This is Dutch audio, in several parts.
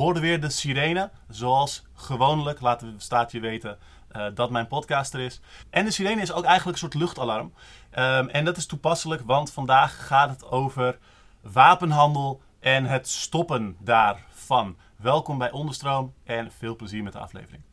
hoorde weer de sirene. Zoals gewoonlijk, laten we staat je weten uh, dat mijn podcast er is. En de sirene is ook eigenlijk een soort luchtalarm. Um, en dat is toepasselijk, want vandaag gaat het over wapenhandel en het stoppen daarvan. Welkom bij Onderstroom en veel plezier met de aflevering.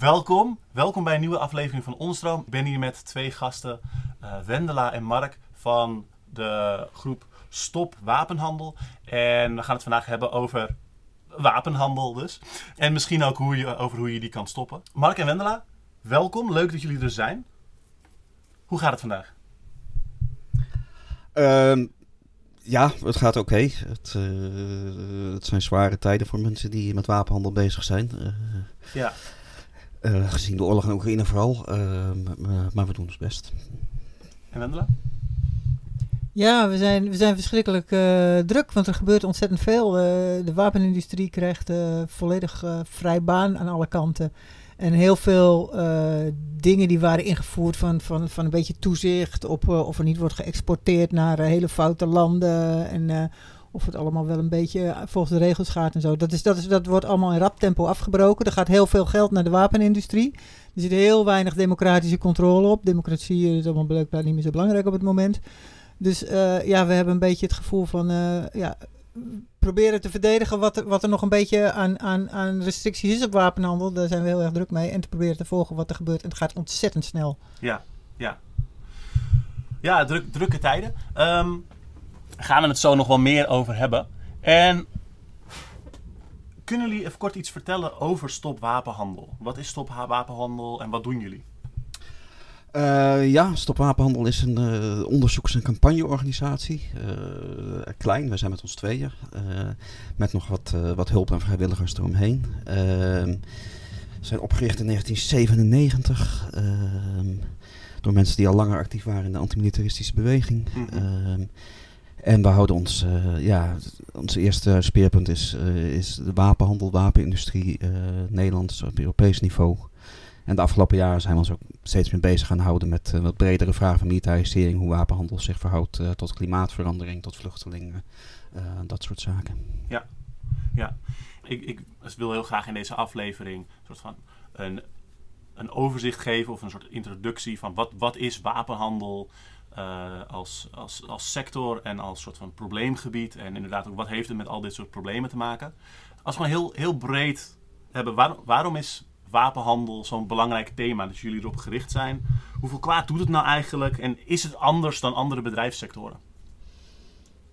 Welkom, welkom bij een nieuwe aflevering van Onstroom. Ik ben hier met twee gasten, uh, Wendela en Mark van de groep Stop Wapenhandel. En we gaan het vandaag hebben over wapenhandel dus. En misschien ook hoe je, over hoe je die kan stoppen. Mark en Wendela, welkom. Leuk dat jullie er zijn. Hoe gaat het vandaag? Uh, ja, het gaat oké. Het, uh, het, zijn zware tijden voor mensen die met wapenhandel bezig zijn. Uh, ja. Uh, gezien de oorlog in Oekraïne vooral. Uh, maar we doen ons best. En Wendela? Ja, we zijn, we zijn verschrikkelijk uh, druk, want er gebeurt ontzettend veel. de wapenindustrie krijgt volledig vrij baan aan alle kanten. En heel veel dingen die waren ingevoerd van, van, van een beetje toezicht op of er niet wordt geëxporteerd naar hele foute landen. En of het allemaal wel een beetje volgens de regels gaat en zo. Dat, is, dat, is, dat wordt allemaal in rap tempo afgebroken. Er gaat heel veel geld naar de wapenindustrie. Er zit heel weinig democratische controle op. Democratie is allemaal blijkbaar niet meer zo belangrijk op het moment. Dus uh, ja, we hebben een beetje het gevoel van... Uh, ja, proberen te verdedigen wat er, wat er nog een beetje aan, aan, aan restricties is op wapenhandel. Daar zijn we heel erg druk mee. En te proberen te volgen wat er gebeurt. En het gaat ontzettend snel. Ja, ja. Ja, druk, drukke tijden. Um, gaan we het zo nog wel meer over hebben. En kunnen jullie even kort iets vertellen over Stop Wapenhandel? Wat is Stop Wapenhandel en wat doen jullie? Uh, ja, Stop Wapenhandel is een uh, onderzoeks- en campagneorganisatie. Uh, klein, we zijn met ons tweeën. met nog wat, wat hulp en vrijwilligers eromheen. we zijn opgericht in 1997 door mensen die al langer actief waren in de antimilitaristische beweging. Mm en we houden ons, uh, ja, ons eerste speerpunt is, uh, is de wapenhandel, wapenindustrie, uh, Nederlands op Europees niveau. En de afgelopen jaren zijn we ons ook steeds meer bezig gaan houden met wat bredere vragen van militarisering, hoe wapenhandel zich verhoudt tot klimaatverandering, tot vluchtelingen, dat soort zaken. Ja, ja. Ik, ik wil heel graag in deze aflevering een soort van een, een overzicht geven of een soort introductie van wat, wat is wapenhandel uh, als, als, als sector en als soort van probleemgebied. En inderdaad ook wat heeft het met al dit soort problemen te maken. Als we heel, heel breed hebben, waar, waarom is wapenhandel zo'n belangrijk thema dat jullie erop gericht zijn? Hoeveel kwaad doet het nou eigenlijk? En is het anders dan andere bedrijfssectoren?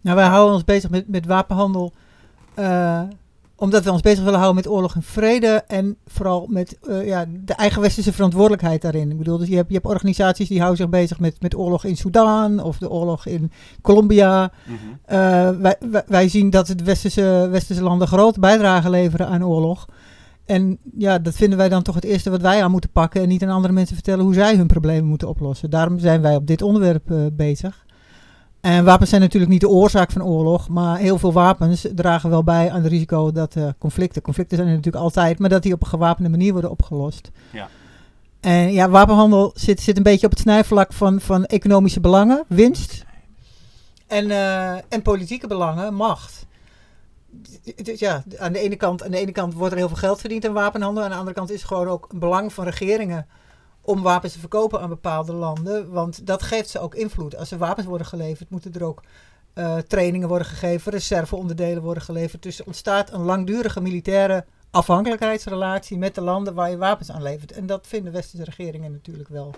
Nou, wij houden ons bezig met, met wapenhandel. Uh, omdat we ons bezig willen houden met oorlog en vrede. En vooral met uh, ja, de eigen westerse verantwoordelijkheid daarin. Ik bedoel, dus je hebt, je hebt organisaties die houden zich bezig met, met oorlog in Sudan of de oorlog in Colombia. Mm -hmm. uh, wij, wij, wij, zien dat de westerse, westerse landen grote bijdrage leveren aan oorlog. En ja, dat vinden wij dan toch het eerste wat wij aan moeten pakken. En niet aan andere mensen vertellen hoe zij hun problemen moeten oplossen. Daarom zijn wij op dit onderwerp uh, bezig. En wapens zijn natuurlijk niet de oorzaak van oorlog, maar heel veel wapens dragen wel bij aan het risico dat uh, conflicten, conflicten zijn er natuurlijk altijd, maar dat die op een gewapende manier worden opgelost. Ja. En ja, wapenhandel zit, zit een beetje op het snijvlak van, van economische belangen, winst en, uh, en politieke belangen, macht. Dus ja, aan de, ene kant, aan de ene kant wordt er heel veel geld verdiend aan wapenhandel, aan de andere kant is het gewoon ook een belang van regeringen om wapens te verkopen aan bepaalde landen. Want dat geeft ze ook invloed. Als er wapens worden geleverd, moeten er ook uh, trainingen worden gegeven, reserveonderdelen worden geleverd. Dus er ontstaat een langdurige militaire afhankelijkheidsrelatie met de landen waar je wapens aan levert. En dat vinden westerse regeringen natuurlijk wel,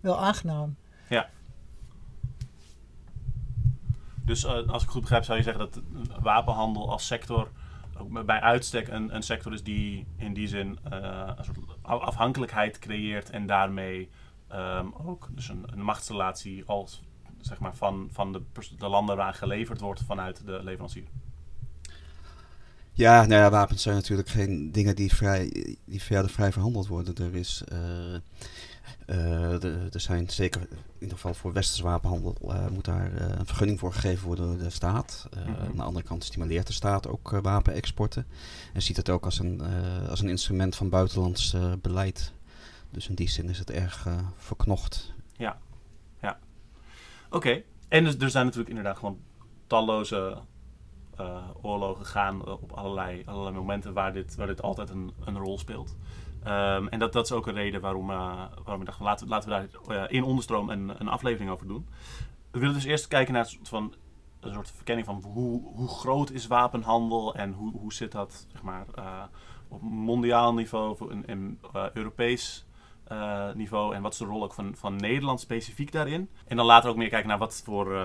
wel aangenaam. Ja. Dus uh, als ik goed begrijp, zou je zeggen dat wapenhandel als sector ook bij uitstek een, een sector is die in die zin uh, een soort afhankelijkheid creëert en daarmee um, ook dus een, een, machtsrelatie als, zeg maar, van, van de, de landen waar geleverd wordt vanuit de leverancier. Ja, nou ja, wapens zijn natuurlijk geen dingen die, vrij, die verder vrij verhandeld worden. Er is... eh, eh, er- er zijn zeker, in ieder geval voor westerse wapenhandel, eh, moet daar eh, een vergunning voor gegeven worden door de staat. Eh, Mhm. Aan de andere kant stimuleert de staat ook eh, wapenexporten. En ziet het ook als een, eh, als een instrument van buitenlands eh, beleid. Dus in die zin is het erg eh, verknocht. Oké. En dus, er zijn natuurlijk inderdaad gewoon talloze eh, oorlogen gaan eh, op allerlei, allerlei momenten waar dit, waar dit altijd een, een rol speelt. Ehm, en dat, dat is ook een reden waarom, eh, waarom ik dacht, laten, laten we daar eh, in onderstroom een, een aflevering over doen. We willen dus eerst kijken naar een soort, van, een soort verkenning van hoe, hoe groot is wapenhandel en hoe, hoe zit dat zeg maar, eh, op mondiaal niveau eh, Europees niveau en wat is de rol ook van, van Nederland specifiek daarin. En dan later ook meer kijken naar wat voor,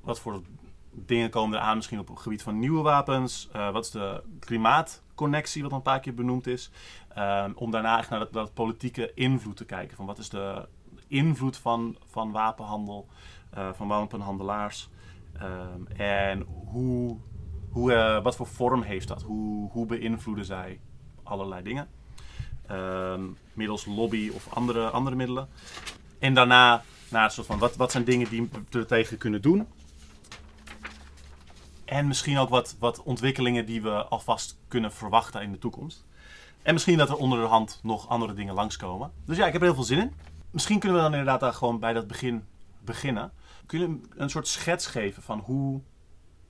wat voor dingen komen er aan, misschien op het gebied van nieuwe wapens. Wat is de klimaatconnectie, wat een paar keer benoemd is. Ehm, om daarna echt naar dat, dat politieke invloed te kijken. Van wat is de invloed van, van wapenhandel, eh, van wapenhandelaars. Ehm, en hoe, hoe, eh, wat voor vorm heeft dat? Hoe, hoe beïnvloeden zij allerlei dingen? Ehm, middels lobby of andere, andere middelen. En daarna naar een soort van wat, wat zijn dingen die we er tegen kunnen doen. En misschien ook wat, wat ontwikkelingen die we alvast kunnen verwachten in de toekomst. En misschien dat er onder de hand nog andere dingen langskomen. Dus ja, ik heb er heel veel zin in. Misschien kunnen we dan inderdaad daar gewoon bij dat begin beginnen. Kun je een- soort schets geven van hoe,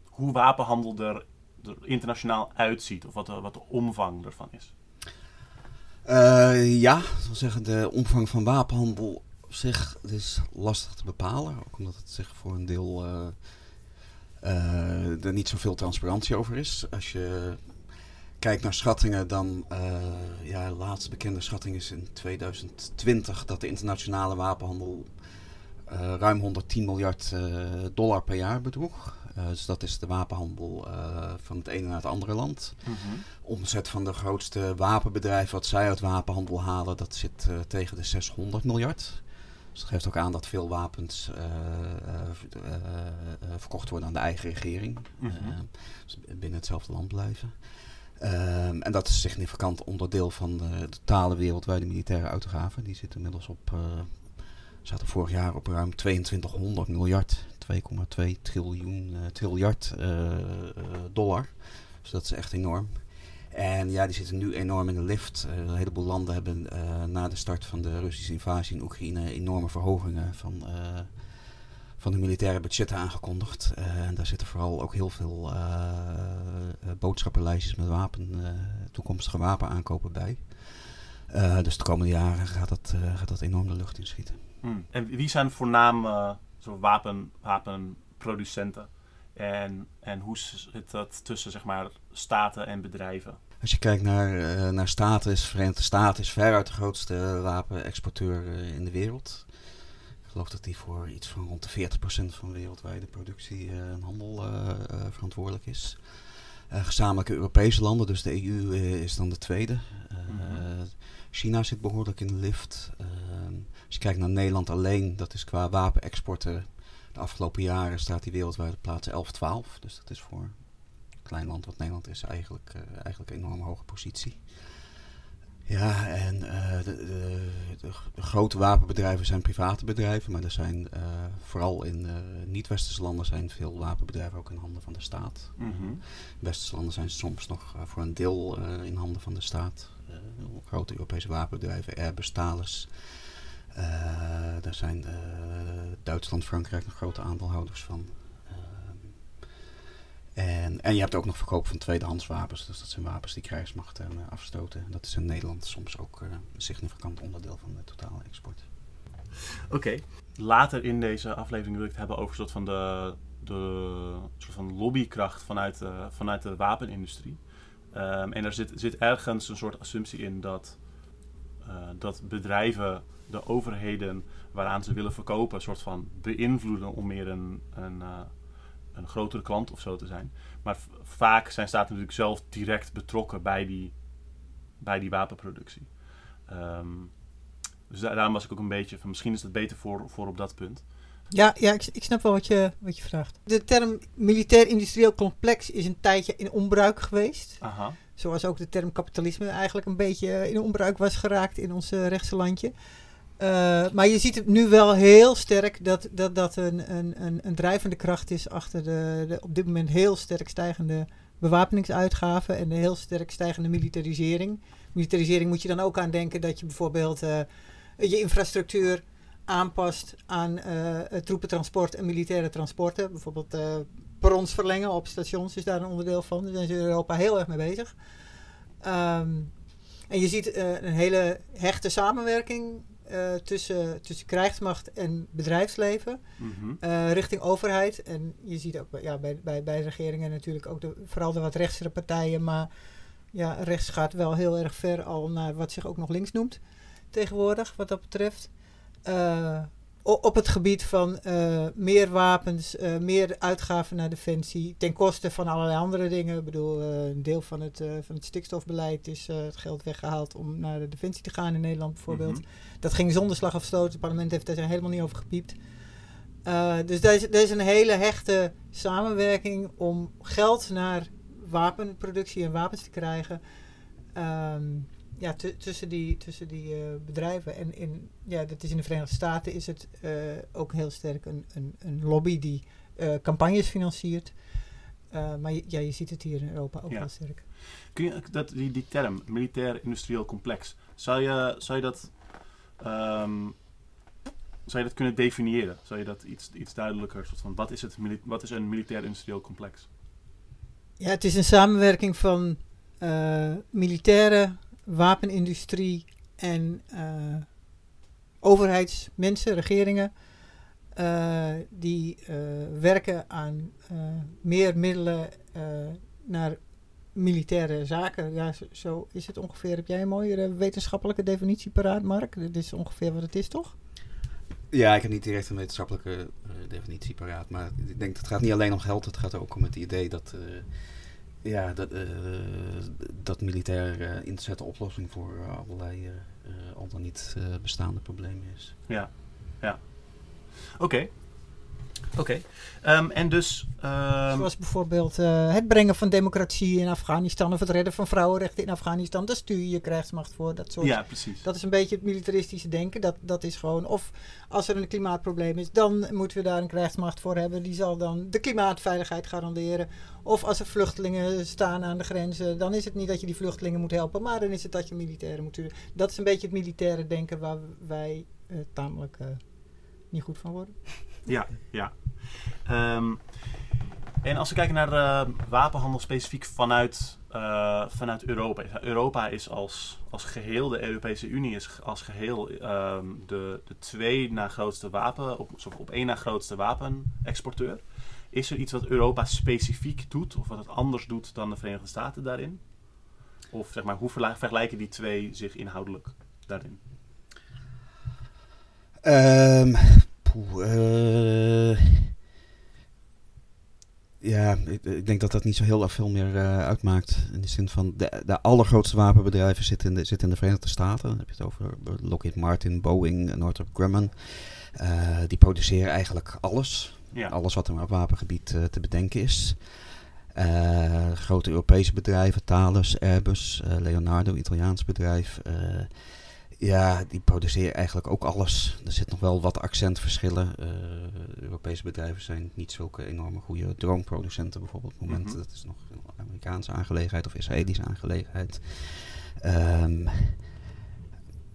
hoe wapenhandel er, er internationaal uitziet? Of wat de, wat de omvang ervan is? Eh, ja, dat wil zeggen, de omvang van wapenhandel op zich is lastig te bepalen. Ook omdat het zich voor een deel eh, eh, er niet zoveel transparantie over is. Als je kijkt naar schattingen, dan eh ja, de laatste bekende schatting is in 2020 dat de internationale wapenhandel eh, ruim 110 miljard eh, dollar per jaar bedroeg. Dus dat is de wapenhandel van het ene naar het andere land omzet van de grootste wapenbedrijven wat zij uit wapenhandel halen, dat zit tegen de 600 miljard. Dus dat geeft ook aan dat veel wapens verkocht worden aan de eigen regering. Mhm. Dus binnen hetzelfde land blijven. Ehm, en dat is een significant onderdeel van de totale wereldwijde militaire uitgaven. Die zit inmiddels op, eh zaten vorig jaar op ruim 2200 miljard, 2,2 triljoen, eh, triljard eh, dollar. Dus dat is echt enorm. En ja, die zitten nu enorm in de lift. Een heleboel landen hebben na de start van de Russische invasie in Oekraïne enorme verhogingen van, van de militaire budgetten aangekondigd. Eh, en daar zitten vooral ook heel veel eh, eh, boodschappenlijstjes met wapen, toekomstige wapenaankopen bij. Dus de komende jaren gaat dat, gaat dat enorm de lucht in schieten. Hmm. En wie zijn voornaam zo wapen, wapenproducenten? En, en hoe zit dat tussen zeg maar, staten en bedrijven? Als je kijkt naar, naar Staten, is Verenigde Staten is veruit de grootste wapenexporteur in de wereld. Geloof dat die voor iets van rond de 40% van de wereldwijde productie eh, en handel eh, eh, verantwoordelijk is. Gezamenlijke Europese landen, dus de EU is dan de tweede. Mhm. China zit behoorlijk in de lift. Als je kijkt naar Nederland alleen, dat is qua wapenexporten de afgelopen jaren staat die wereldwijd op plaats 11, 12. Dus dat is voor een klein land wat Nederland is eigenlijk, eigenlijk een enorm hoge positie. Ja, en eh, de, de, de, de grote wapenbedrijven zijn private bedrijven, maar er zijn eh, vooral in eh, niet-westerse landen zijn veel wapenbedrijven ook in handen van de staat. Mhm. Westerse landen zijn soms nog voor een deel in handen van de staat. Grote Europese wapenbedrijven, Airbus, Thales. Daar zijn Duitsland, Frankrijk nog grote aandeelhouders van. En, en je hebt ook nog verkoop van tweedehands wapens. Dus dat zijn wapens die krijgsmachten eh, afstoten. Dat is in Nederland soms ook eh, een significant onderdeel van de totale export. Oké. Later in deze aflevering wil ik het hebben over soort van de, de soort van lobbykracht vanuit de, vanuit de wapenindustrie. Ehm, en er zit, zit ergens een soort assumptie in dat, eh, dat bedrijven de overheden waaraan ze willen verkopen, een soort van beïnvloeden om meer een, een, eh, een grotere klant of zo te zijn. Maar vaak zijn staten natuurlijk zelf direct betrokken bij die, bij die wapenproductie. Ehm, dus da- daarom was ik ook een beetje van misschien is het beter voor, voor op dat punt. Ja, ja ik, ik snap wel wat je, wat je vraagt. De term militair-industrieel complex is een tijdje in onbruik geweest. Aha. Zoals ook de term kapitalisme eigenlijk een beetje in onbruik was geraakt in ons uh, rechtse landje. Uh, maar je ziet nu wel heel sterk dat dat, dat een, een, een, drijvende kracht is achter de, op dit moment heel sterk stijgende bewapeningsuitgaven en de heel sterk stijgende militarisering. Militarisering moet je dan ook aan denken dat je bijvoorbeeld uh, je infrastructuur aanpast aan uh, troepentransport en militaire transporten. Bijvoorbeeld perrons verlengen op stations is daar een onderdeel van. Daar zijn ze in Europa heel erg mee bezig. Um, en je ziet een hele hechte samenwerking tussen, tussen krijgsmacht en bedrijfsleven mm -hmm. richting overheid. En je ziet ook ja, bij, bij, bij regeringen natuurlijk ook de, vooral de wat rechtsere partijen. Maar ja, rechts gaat wel heel erg ver al naar wat zich ook nog links noemt tegenwoordig, wat dat betreft. Uh, op het gebied van uh, meer wapens, uh, meer uitgaven naar defensie, ten koste van allerlei andere dingen. Ik bedoel, een deel van het, van het stikstofbeleid is het geld weggehaald om naar de defensie te gaan in Nederland bijvoorbeeld. Mm -hmm. Dat ging zonder slag of stoot. Het parlement heeft daar helemaal niet over gepiept. dus er is, er is een hele hechte samenwerking om geld naar wapenproductie en wapens te krijgen. Um, ja, tussen die, tussen die uh, bedrijven. En in, ja, dat is in de Verenigde Staten is het uh, ook heel sterk een, een, een lobby die uh, campagnes financiert. maar je, ja, je ziet het hier in Europa ook Ja. heel sterk. Kun je dat, die, die term, militair-industrieel complex, zou je, zou je dat. ehm, zou je dat kunnen definiëren? Zou je dat iets, iets duidelijker, soort van, wat is, het, wat is een militair-industrieel complex? Ja, het is een samenwerking van militaire wapenindustrie en uh, overheidsmensen, regeringen, uh, die uh, werken aan meer middelen naar militaire zaken. Ja, zo, is het ongeveer. Heb jij een mooiere wetenschappelijke definitie paraat, Mark? Dit is ongeveer wat het is, toch? Ja, ik heb niet direct een wetenschappelijke definitie paraat. Maar ik denk dat het gaat niet alleen om geld. Het gaat ook om het idee dat, ja, dat, uh, dat militair een oplossing voor allerlei al dan niet bestaande problemen is. Ja, ja. Oké. Oké. Okay. Um, en dus. Um, Zoals bijvoorbeeld uh, het brengen van democratie in Afghanistan of het redden van vrouwenrechten in Afghanistan. Daar stuur je je krijgsmacht voor. Dat, soort, ja, precies. dat is een beetje het militaristische denken. Dat, dat is gewoon. Of als er een klimaatprobleem is, dan moeten we daar een krijgsmacht voor hebben. Die zal dan de klimaatveiligheid garanderen. Of als er vluchtelingen staan aan de grenzen, dan is het niet dat je die vluchtelingen moet helpen, maar dan is het dat je militairen moet doen. Dat is een beetje het militaire denken waar wij uh, tamelijk uh, niet goed van worden. Ja, ja. Um, en als we kijken naar wapenhandel specifiek vanuit, uh, vanuit Europa. Europa is als, als geheel, de Europese Unie is als geheel um, de, de twee na grootste wapen, op, op één na grootste wapenexporteur. Is er iets wat Europa specifiek doet of wat het anders doet dan de Verenigde Staten daarin? Of zeg maar, hoe vergelijken die twee zich inhoudelijk daarin? Um, poeh, uh, ja, ik, ik, denk dat dat niet zo heel erg veel meer uh, uitmaakt. In de zin van de, de allergrootste wapenbedrijven zitten in, de, zitten in de Verenigde Staten. Dan heb je het over Lockheed Martin, Boeing, Northrop Grumman. Uh, die produceren eigenlijk alles. Ja. Alles wat er op wapengebied te bedenken is. Grote Europese bedrijven, Thales, Airbus, Leonardo, Italiaans bedrijf. Ja, die produceren eigenlijk ook alles. Er zit nog wel wat accentverschillen. Europese bedrijven zijn niet zulke enorme goede droneproducenten bijvoorbeeld. Op het moment, mm -hmm. dat is nog een Amerikaanse aangelegenheid of Israëlische aangelegenheid. Um,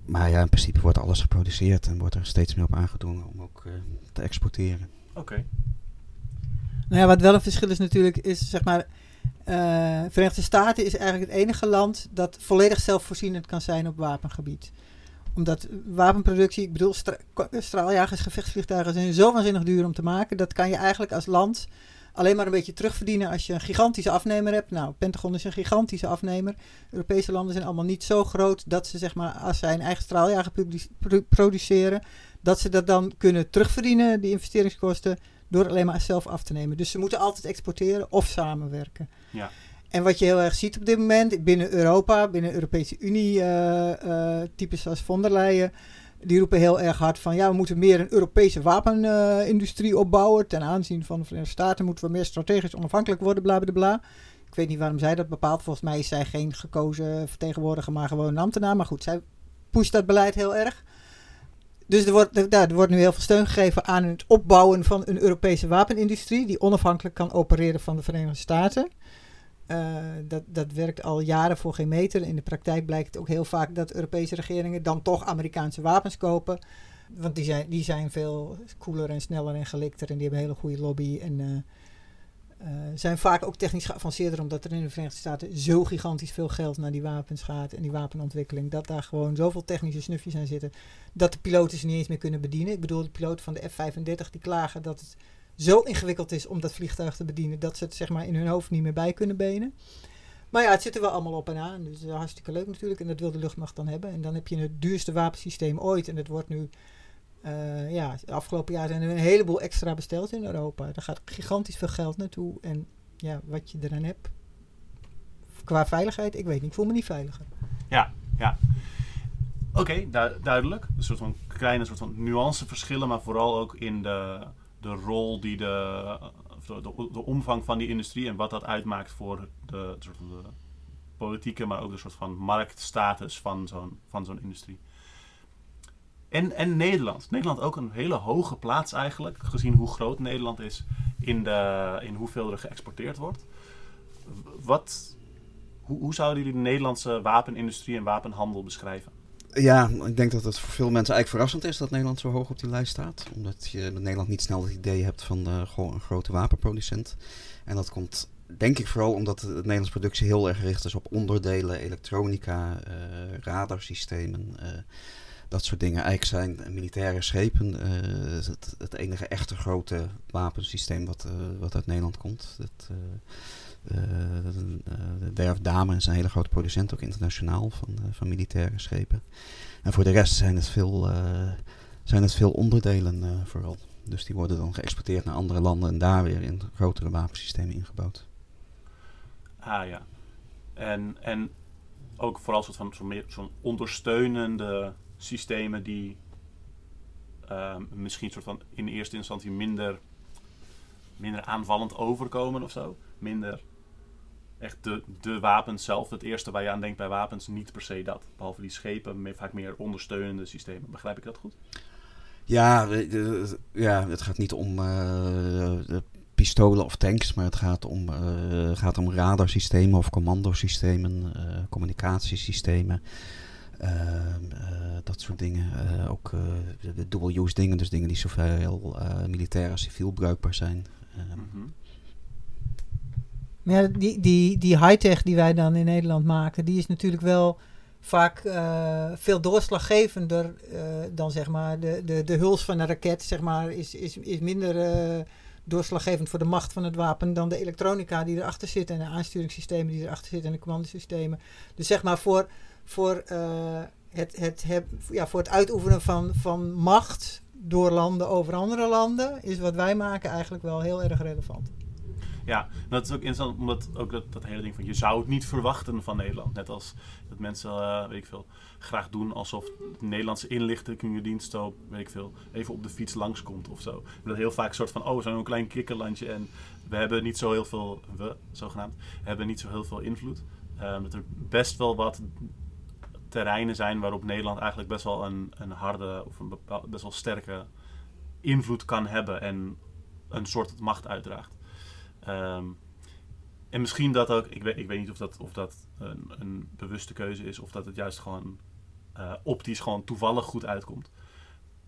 maar ja, in principe wordt alles geproduceerd en wordt er steeds meer op aangedrongen om ook te exporteren. Oké. Okay. Nou ja, wat wel een verschil is natuurlijk, is zeg maar. Uh, Verenigde Staten is eigenlijk het enige land dat volledig zelfvoorzienend kan zijn op wapengebied. Omdat wapenproductie, ik bedoel, stra straaljagers, gevechtsvliegtuigen zijn zo waanzinnig duur om te maken. Dat kan je eigenlijk als land alleen maar een beetje terugverdienen als je een gigantische afnemer hebt. Nou, Pentagon is een gigantische afnemer. Europese landen zijn allemaal niet zo groot dat ze, zeg maar, als zij een eigen straaljager produceren, dat ze dat dan kunnen terugverdienen, die investeringskosten door alleen maar zelf af te nemen. Dus ze moeten altijd exporteren of samenwerken. Ja. En wat je heel erg ziet op dit moment binnen Europa, binnen de Europese Unie, uh, uh, types als von der Leyen, Die roepen heel erg hard van ja, we moeten meer een Europese wapenindustrie opbouwen. Ten aanzien van de Verenigde Staten moeten we meer strategisch onafhankelijk worden, bla bla bla. Ik weet niet waarom zij dat bepaalt. Volgens mij is zij geen gekozen vertegenwoordiger, maar gewoon een ambtenaar. Maar goed, zij pusht dat beleid heel erg. Dus er wordt, er wordt nu heel veel steun gegeven aan het opbouwen van een Europese wapenindustrie. die onafhankelijk kan opereren van de Verenigde Staten. Uh, dat, dat werkt al jaren voor geen meter. In de praktijk blijkt ook heel vaak dat Europese regeringen dan toch Amerikaanse wapens kopen. Want die zijn, die zijn veel cooler en sneller en gelikter en die hebben een hele goede lobby. En uh, uh, zijn vaak ook technisch geavanceerder, omdat er in de Verenigde Staten zo gigantisch veel geld naar die wapens gaat en die wapenontwikkeling. Dat daar gewoon zoveel technische snufjes aan zitten, dat de piloten ze niet eens meer kunnen bedienen. Ik bedoel, de piloten van de F-35 die klagen dat het zo ingewikkeld is om dat vliegtuig te bedienen, dat ze het zeg maar in hun hoofd niet meer bij kunnen benen. Maar ja, het zit er wel allemaal op en aan. Dus uh, hartstikke leuk natuurlijk. En dat wil de luchtmacht dan hebben. En dan heb je het duurste wapensysteem ooit. En dat wordt nu uh, ja, de afgelopen jaar zijn er een heleboel extra besteld in Europa. Daar gaat gigantisch veel geld naartoe. En ja, wat je eraan hebt qua veiligheid, ik weet niet, ik voel me niet veiliger. Ja, ja. Oké, duidelijk. Een soort van kleine soort van nuanceverschillen, maar vooral ook in de, de rol die de, de, de, omvang van die industrie en wat dat uitmaakt voor de politieke, maar ook de soort van marktstatus van zo'n van zo'n industrie. En, en Nederland. Nederland ook een hele hoge plaats eigenlijk, gezien hoe groot Nederland is in, de, in hoeveel er geëxporteerd wordt. Wat, hoe, hoe zouden jullie de Nederlandse wapenindustrie en wapenhandel beschrijven? Ja, ik denk dat het voor veel mensen eigenlijk verrassend is dat Nederland zo hoog op die lijst staat. Omdat je met Nederland niet snel het idee hebt van uh, gewoon een grote wapenproducent. En dat komt denk ik vooral omdat de Nederlandse productie heel erg gericht is op onderdelen, elektronica, uh, radarsystemen. Uh, dat soort dingen. Eigenlijk zijn militaire schepen het, het, enige echte grote wapensysteem wat, wat uit Nederland komt. Dat, de Werf Damen is een hele grote producent, ook internationaal, van, van militaire schepen. En voor de rest zijn het veel, zijn het veel onderdelen vooral. Dus die worden dan geëxporteerd naar andere landen en daar weer in grotere wapensystemen ingebouwd. Ah ja. En, en ook vooral soort van zo'n zo ondersteunende systemen die uh, misschien soort van in eerste instantie minder, minder aanvallend overkomen of zo. Minder echt de, de wapens zelf. Het eerste waar je aan denkt bij wapens, niet per se dat. Behalve die schepen, meer, vaak meer ondersteunende systemen. Begrijp ik dat goed? Ja, ja het gaat niet om uh, pistolen of tanks, maar het gaat om, uh, gaat om radarsystemen of commandosystemen, uh, communicatiesystemen. Ehm, eh, dat soort dingen. Eh, ook eh, de dual-use dingen, dus dingen die zoveel militair als civiel bruikbaar zijn. Mm Maar ja, die, die, die high-tech die wij dan in Nederland maken, die is natuurlijk wel vaak uh, veel doorslaggevender uh, dan zeg maar de, de, de huls van een raket, zeg maar, is, is, is minder uh, doorslaggevend voor de macht van het wapen dan de elektronica die erachter zit en de aansturingssystemen die erachter zitten en de commandosystemen. Dus zeg maar voor voor, het, het, het, ja, voor het uitoefenen van, van macht door landen over andere landen, is wat wij maken eigenlijk wel heel erg relevant. Ja, dat is ook interessant, omdat ook dat, dat hele ding van je zou het niet verwachten van Nederland. Net als dat mensen, uh, weet ik veel, graag doen alsof de Nederlandse inlichtingendienst zo, weet ik veel, even op de fiets langskomt of zo. Dat heel vaak een soort van, oh, we zijn een klein kikkerlandje en we hebben niet zo heel veel, we zogenaamd, hebben niet zo heel veel invloed. Uh, dat er best wel wat terreinen zijn waarop Nederland eigenlijk best wel een, een harde of een best wel sterke invloed kan hebben en een soort macht uitdraagt. Um, en misschien dat ook, ik weet, ik weet niet of dat, of dat een, een bewuste keuze is of dat het juist gewoon uh, optisch gewoon toevallig goed uitkomt.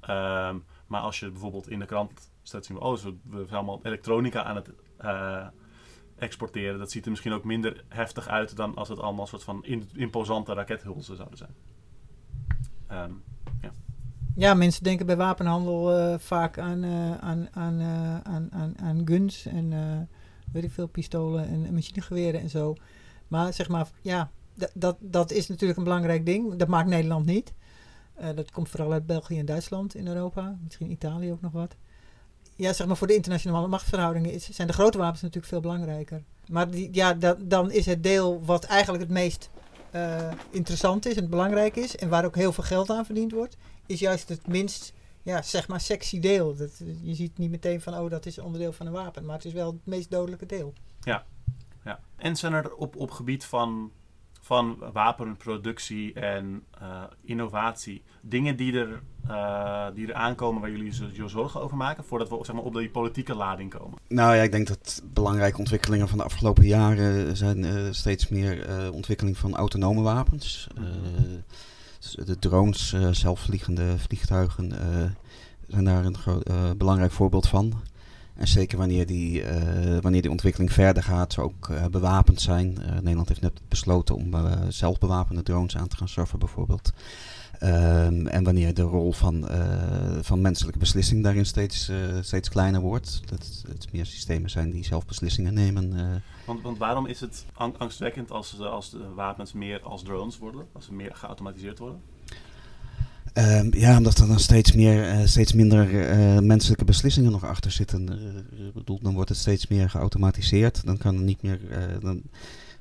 Um, maar als je bijvoorbeeld in de krant staat zien we, oh, we zijn allemaal elektronica aan het uh, exporteren. Dat ziet er misschien ook minder heftig uit dan als het allemaal een soort van imposante rakethulzen zouden zijn. Um, ja. ja, mensen denken bij wapenhandel uh, vaak aan, aan, aan, aan, aan, aan guns en weet ik veel, pistolen en machinegeweren en zo. Maar zeg maar, ja, dat, dat is natuurlijk een belangrijk ding. Dat maakt Nederland niet. dat komt vooral uit België en Duitsland in Europa. Misschien Italië ook nog wat ja, zeg maar voor de internationale machtsverhoudingen is, zijn de grote wapens natuurlijk veel belangrijker. Maar die, ja, dat, dan is het deel wat eigenlijk het meest eh, interessant is en belangrijk is en waar ook heel veel geld aan verdiend wordt, is juist het minst, ja, zeg maar, sexy deel. Dat, je ziet niet meteen van, oh, dat is onderdeel van een wapen, maar het is wel het meest dodelijke deel. Ja. En zijn er op, op gebied van, van wapenproductie en eh, innovatie dingen die er, eh, die er aankomen waar jullie je zorgen over maken voordat we zeg maar, op die politieke lading komen? Nou ja, ik denk dat belangrijke ontwikkelingen van de afgelopen jaren zijn eh, steeds meer eh, ontwikkeling van autonome wapens. Eh, dus de drones, eh, zelfvliegende vliegtuigen eh, zijn daar een gro- eh, belangrijk voorbeeld van. En zeker wanneer die, wanneer die ontwikkeling verder gaat, ze ook bewapend zijn. Nederland heeft net besloten om zelfbewapende drones aan te gaan schaffen bijvoorbeeld. Ehm, en wanneer de rol van, eh, van menselijke beslissing daarin steeds, eh, steeds kleiner wordt. Dat het meer systemen zijn die zelf beslissingen nemen. eh. Want, want waarom is het ang- angstwekkend als, als de wapens meer als drones worden? Als ze meer geautomatiseerd worden? Ehm, ja, omdat er dan steeds, meer, steeds minder menselijke beslissingen nog achter zitten. Ik bedoel, dan wordt het steeds meer geautomatiseerd. Dan kan er niet meer, dan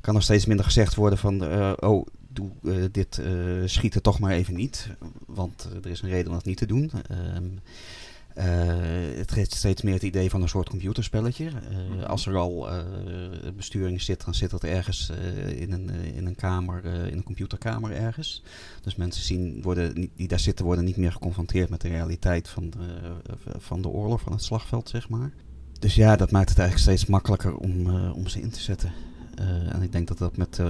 kan er steeds minder gezegd worden van, oh, doe eh, dit eh, schieten toch maar even niet. Want eh, er is een reden om dat niet te doen. Ehm, eh, het geeft steeds meer het idee van een soort computerspelletje. Mhm. Als er al besturing zit, dan zit dat ergens in, een, in een kamer, in een computerkamer ergens. Dus mensen zien, worden, die daar zitten worden niet meer geconfronteerd met de realiteit van de, van de oorlog, van het slagveld, zeg maar. Dus ja, dat maakt het eigenlijk steeds makkelijker om, om ze in te zetten. En ik denk dat dat met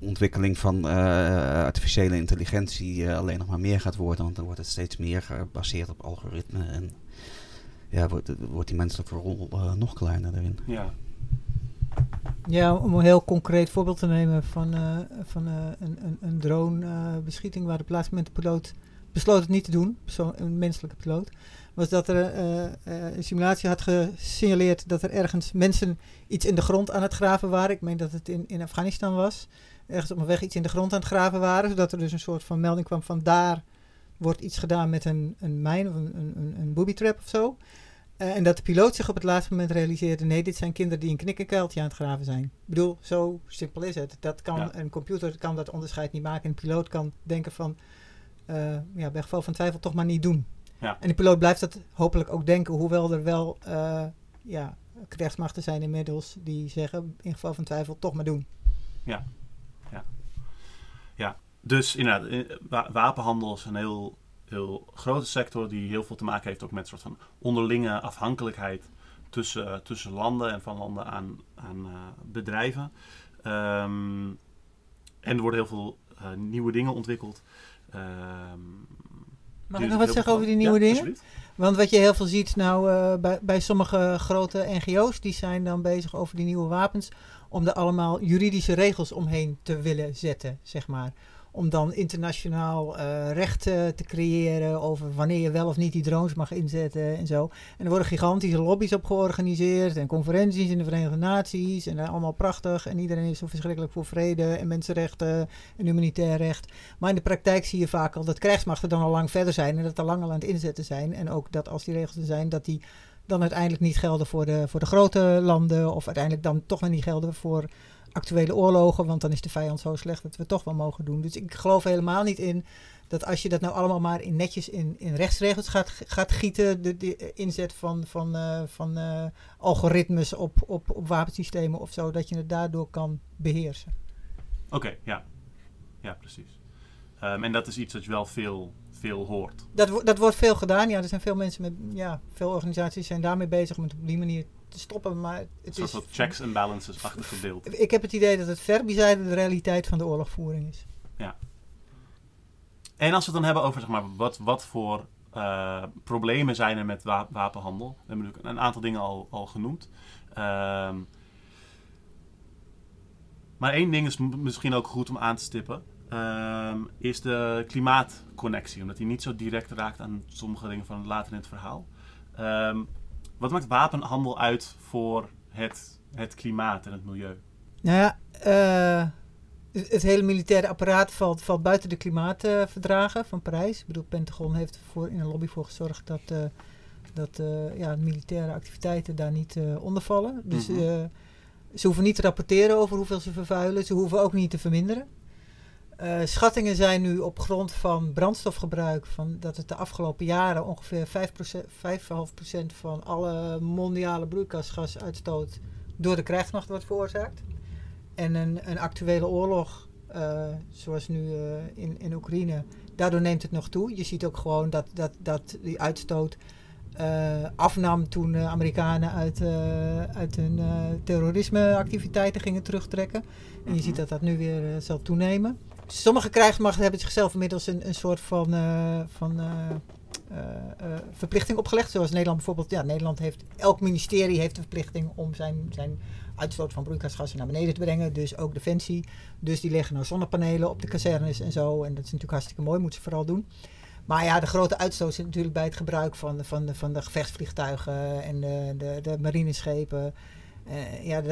ontwikkeling van eh, artificiële intelligentie eh, alleen nog maar meer gaat worden. Want dan wordt het steeds meer gebaseerd op algoritmen. En ja, wordt, wordt die menselijke rol eh, nog kleiner daarin. Ja. Ja, om een heel concreet voorbeeld te nemen van, eh, van eh, een, een, een dronebeschieting waar de piloot besloot het niet te doen, een menselijke piloot, was dat er eh, eh, een simulatie had gesignaleerd dat er ergens mensen iets in de grond aan het graven waren. Ik meen dat het in, in Afghanistan was. Ergens op een weg iets in de grond aan het graven waren, zodat er dus een soort van melding kwam van daar wordt iets gedaan met een, een mijn of een, een, een, booby trap of zo. Eh, en dat de piloot zich op het laatste moment realiseerde: nee, dit zijn kinderen die een knikkenkuiltje aan het graven zijn. Ik bedoel, zo simpel is het. Dat kan, Ja. Een computer kan dat onderscheid niet maken. Een piloot kan denken van, eh, ja, bij geval van twijfel toch maar niet doen. Ja. En de piloot blijft dat hopelijk ook denken, hoewel er wel eh, ja, krijgsmachten zijn inmiddels die zeggen, in geval van twijfel toch maar doen. Dus inderdaad, eh, wa- wapenhandel is een heel, heel grote sector die heel veel te maken heeft ook met een soort van onderlinge afhankelijkheid tussen, eh, tussen landen en van landen aan, aan eh, bedrijven. Ehm, en er worden heel veel nieuwe dingen ontwikkeld. Ehm, Mag ik nog heel wat zeggen over die Ja, nieuwe dingen? Want wat je heel veel ziet nou bij, bij sommige grote NGO's, die zijn dan bezig over die nieuwe wapens, om er allemaal juridische regels omheen te willen zetten, zeg maar. Om dan internationaal eh, recht te creëren over wanneer je wel of niet die drones mag inzetten en zo. En er worden gigantische lobby's op georganiseerd en conferenties in de Verenigde Naties en allemaal prachtig. En iedereen is zo verschrikkelijk voor vrede en mensenrechten en humanitair recht. Maar in de praktijk zie je vaak al dat krijgsmachten dan al lang verder zijn en dat er lang al aan het inzetten zijn. En ook dat als die regels er zijn, dat die dan uiteindelijk niet gelden voor de, voor de grote landen. Of uiteindelijk dan toch weer niet gelden voor actuele oorlogen. Want dan is de vijand zo slecht dat we toch wel mogen doen. Dus ik geloof helemaal niet in dat als je dat nou allemaal maar in netjes in, in rechtsregels gaat, gaat gieten. De, de inzet van, van, eh, van eh, algoritmes op, op, op wapensystemen of zo. Dat je het daardoor kan beheersen. Oké, ja. Ja, precies. Ehm, en dat is iets dat je wel veel, veel hoort. Dat, dat wordt veel gedaan. Ja, er zijn veel mensen met. Ja, veel organisaties zijn daarmee bezig om het op die manier te stoppen. Maar Een het soort is. checks en balances-achtig gedeelte. Ik heb het idee dat het ver bizijde de realiteit van de oorlogvoering is. En als we het dan hebben over zeg maar, wat, wat voor eh, problemen zijn er met wa- wapenhandel. We hebben natuurlijk een aantal dingen al, al genoemd. Ehm, maar één ding is misschien ook goed om aan te stippen. Ehm, is de klimaatconnectie. Omdat die niet zo direct raakt aan sommige dingen van later in het verhaal. Ehm, wat maakt wapenhandel uit voor het, het klimaat en het milieu? Nou ja, eh, het, hele militaire apparaat valt, valt buiten de klimaatverdragen van Parijs. Ik bedoel, Pentagon heeft voor, in een lobby voor gezorgd dat, eh, dat eh, ja, militaire activiteiten daar niet onder vallen. Dus Mhm. Ze hoeven niet te rapporteren over hoeveel ze vervuilen. Ze hoeven ook niet te verminderen. Uh, schattingen zijn nu op grond van brandstofgebruik van dat het de afgelopen jaren ongeveer 5,5% van alle mondiale broeikasgasuitstoot door de krijgsmacht wordt veroorzaakt. En een, een actuele oorlog, uh, zoals nu uh, in, in Oekraïne, daardoor neemt het nog toe. Je ziet ook gewoon dat, dat, dat die uitstoot afnam toen Amerikanen uit, uit hun terrorismeactiviteiten gingen terugtrekken. En je ziet dat dat nu weer zal toenemen sommige krijgsmachten hebben zichzelf inmiddels een, een soort van, uh, van uh, uh, verplichting opgelegd. Zoals Nederland bijvoorbeeld. Ja, Nederland heeft, elk ministerie heeft de verplichting om zijn, zijn uitstoot van broeikasgassen naar beneden te brengen. Dus ook Defensie. Dus die leggen nou zonnepanelen op de kazernes en zo. En dat is natuurlijk hartstikke mooi, moeten ze vooral doen. Maar ja, de grote uitstoot zit natuurlijk bij het gebruik van, van, de, van de gevechtsvliegtuigen en de, de, de marineschepen. Uh, ja,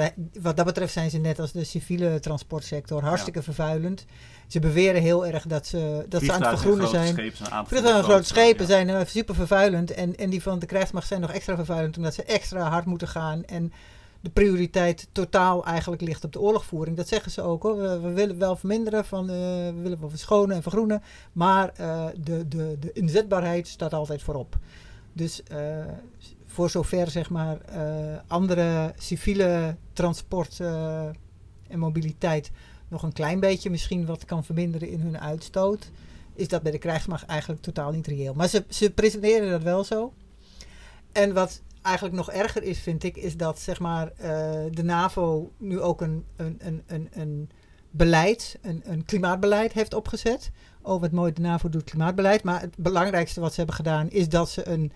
wat dat betreft zijn ze net als de civiele transportsector hartstikke vervuilend. Ze beweren heel erg dat ze, dat ze aan het vergroenen zijn. Vliegtuigen grote schepen zijn uh, super vervuilend. En, en die van de krijgsmacht zijn nog extra vervuilend omdat ze extra hard moeten gaan. En de prioriteit totaal eigenlijk ligt op de oorlogvoering. Dat zeggen ze ook hoor. We, we willen wel verminderen, van, uh, we willen wel verschonen en vergroenen. Maar de, de, de inzetbaarheid staat altijd voorop. Dus voor zover zeg maar uh, andere civiele transport uh, en mobiliteit nog een klein beetje misschien wat kan verminderen in hun uitstoot, is dat bij de krijgsmacht eigenlijk totaal niet reëel. Maar ze, ze presenteren dat wel zo. En wat eigenlijk nog erger is, vind ik, is dat zeg maar, uh, de NAVO nu ook een, een, een, een, beleid, een, een klimaatbeleid heeft opgezet. Oh, wat mooi, de NAVO doet klimaatbeleid. Maar het belangrijkste wat ze hebben gedaan is dat ze een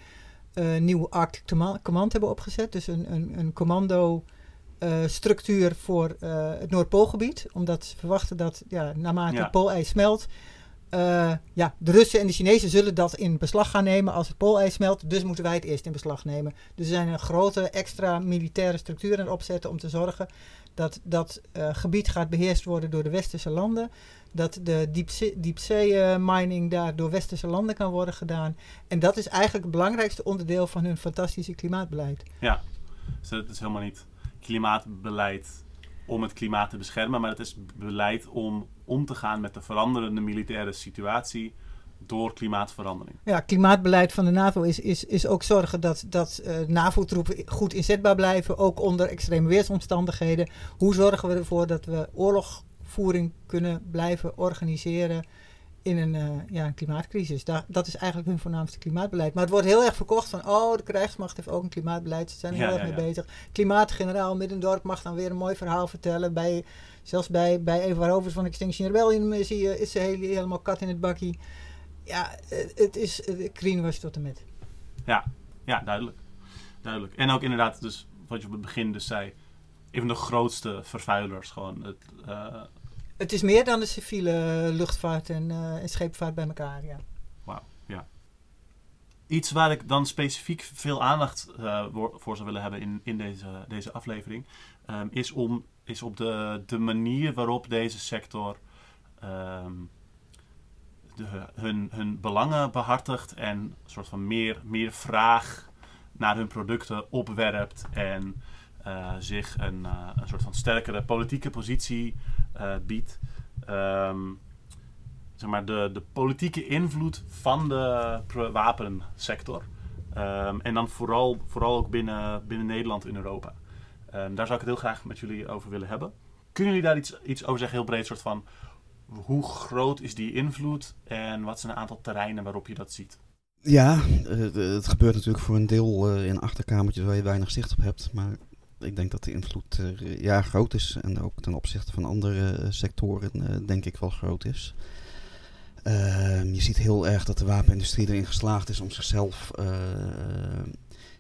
nieuwe Arctic Command hebben opgezet. Dus een, een, een commando uh, structuur voor uh, het Noordpoolgebied. Omdat ze verwachten dat ja, naarmate ja. het poolijs smelt... ja, de Russen en de Chinezen zullen dat in beslag gaan nemen als het poolijs smelt. Dus moeten wij het eerst in beslag nemen. Dus er zijn een grote extra militaire structuur aan opzetten om te zorgen dat dat gebied gaat beheerst worden door de westerse landen dat de diepzee, diepzee uh, mining daar door westerse landen kan worden gedaan. En dat is eigenlijk het belangrijkste onderdeel van hun fantastische klimaatbeleid. Ja, dus het is helemaal niet klimaatbeleid om het klimaat te beschermen, maar het is beleid om om te gaan met de veranderende militaire situatie door klimaatverandering. Ja, klimaatbeleid van de NAVO is, is, is ook zorgen dat, dat uh, NAVO-troepen goed inzetbaar blijven, ook onder extreme weersomstandigheden. Hoe zorgen we ervoor dat we oorlog voering kunnen blijven organiseren in een, uh, ja, een klimaatcrisis. Daar, dat is eigenlijk hun voornaamste klimaatbeleid. Maar het wordt heel erg verkocht van, oh, de krijgsmacht heeft ook een klimaatbeleid. Ze zijn er heel ja, erg mee ja. bezig. Klimaatgeneraal Middendorp mag dan weer een mooi verhaal vertellen. Bij, zelfs bij, bij Eva Rovers van Extinction Rebellion zie je, is ze heel, helemaal kat in het bakkie. Ja, het is greenwash tot en met. Ja, ja, duidelijk. duidelijk. En ook inderdaad, dus wat je op het begin dus zei, een van de grootste vervuilers. Gewoon het, uh, het is meer dan de civiele luchtvaart en, uh, en scheepvaart bij elkaar, ja. Wauw, ja. Iets waar ik dan specifiek veel aandacht uh, voor zou willen hebben in, in deze, deze aflevering, um, is, om, is op de, de manier waarop deze sector um, de, hun, hun belangen behartigt en een soort van meer, meer vraag naar hun producten opwerpt en uh, zich een, uh, een soort van sterkere politieke positie uh, biedt. Um, zeg maar de, de politieke invloed van de wapensector. Um, en dan vooral, vooral ook binnen, binnen Nederland en Europa. Um, daar zou ik het heel graag met jullie over willen hebben. Kunnen jullie daar iets, iets over zeggen, heel breed, soort van hoe groot is die invloed en wat zijn een aantal terreinen waarop je dat ziet? Ja, het gebeurt natuurlijk voor een deel in achterkamertjes waar je weinig zicht op hebt. Maar ik denk dat de invloed uh, ja, groot is. En ook ten opzichte van andere uh, sectoren uh, denk ik wel groot is. Ehm, je ziet heel erg dat de wapenindustrie erin geslaagd is om zichzelf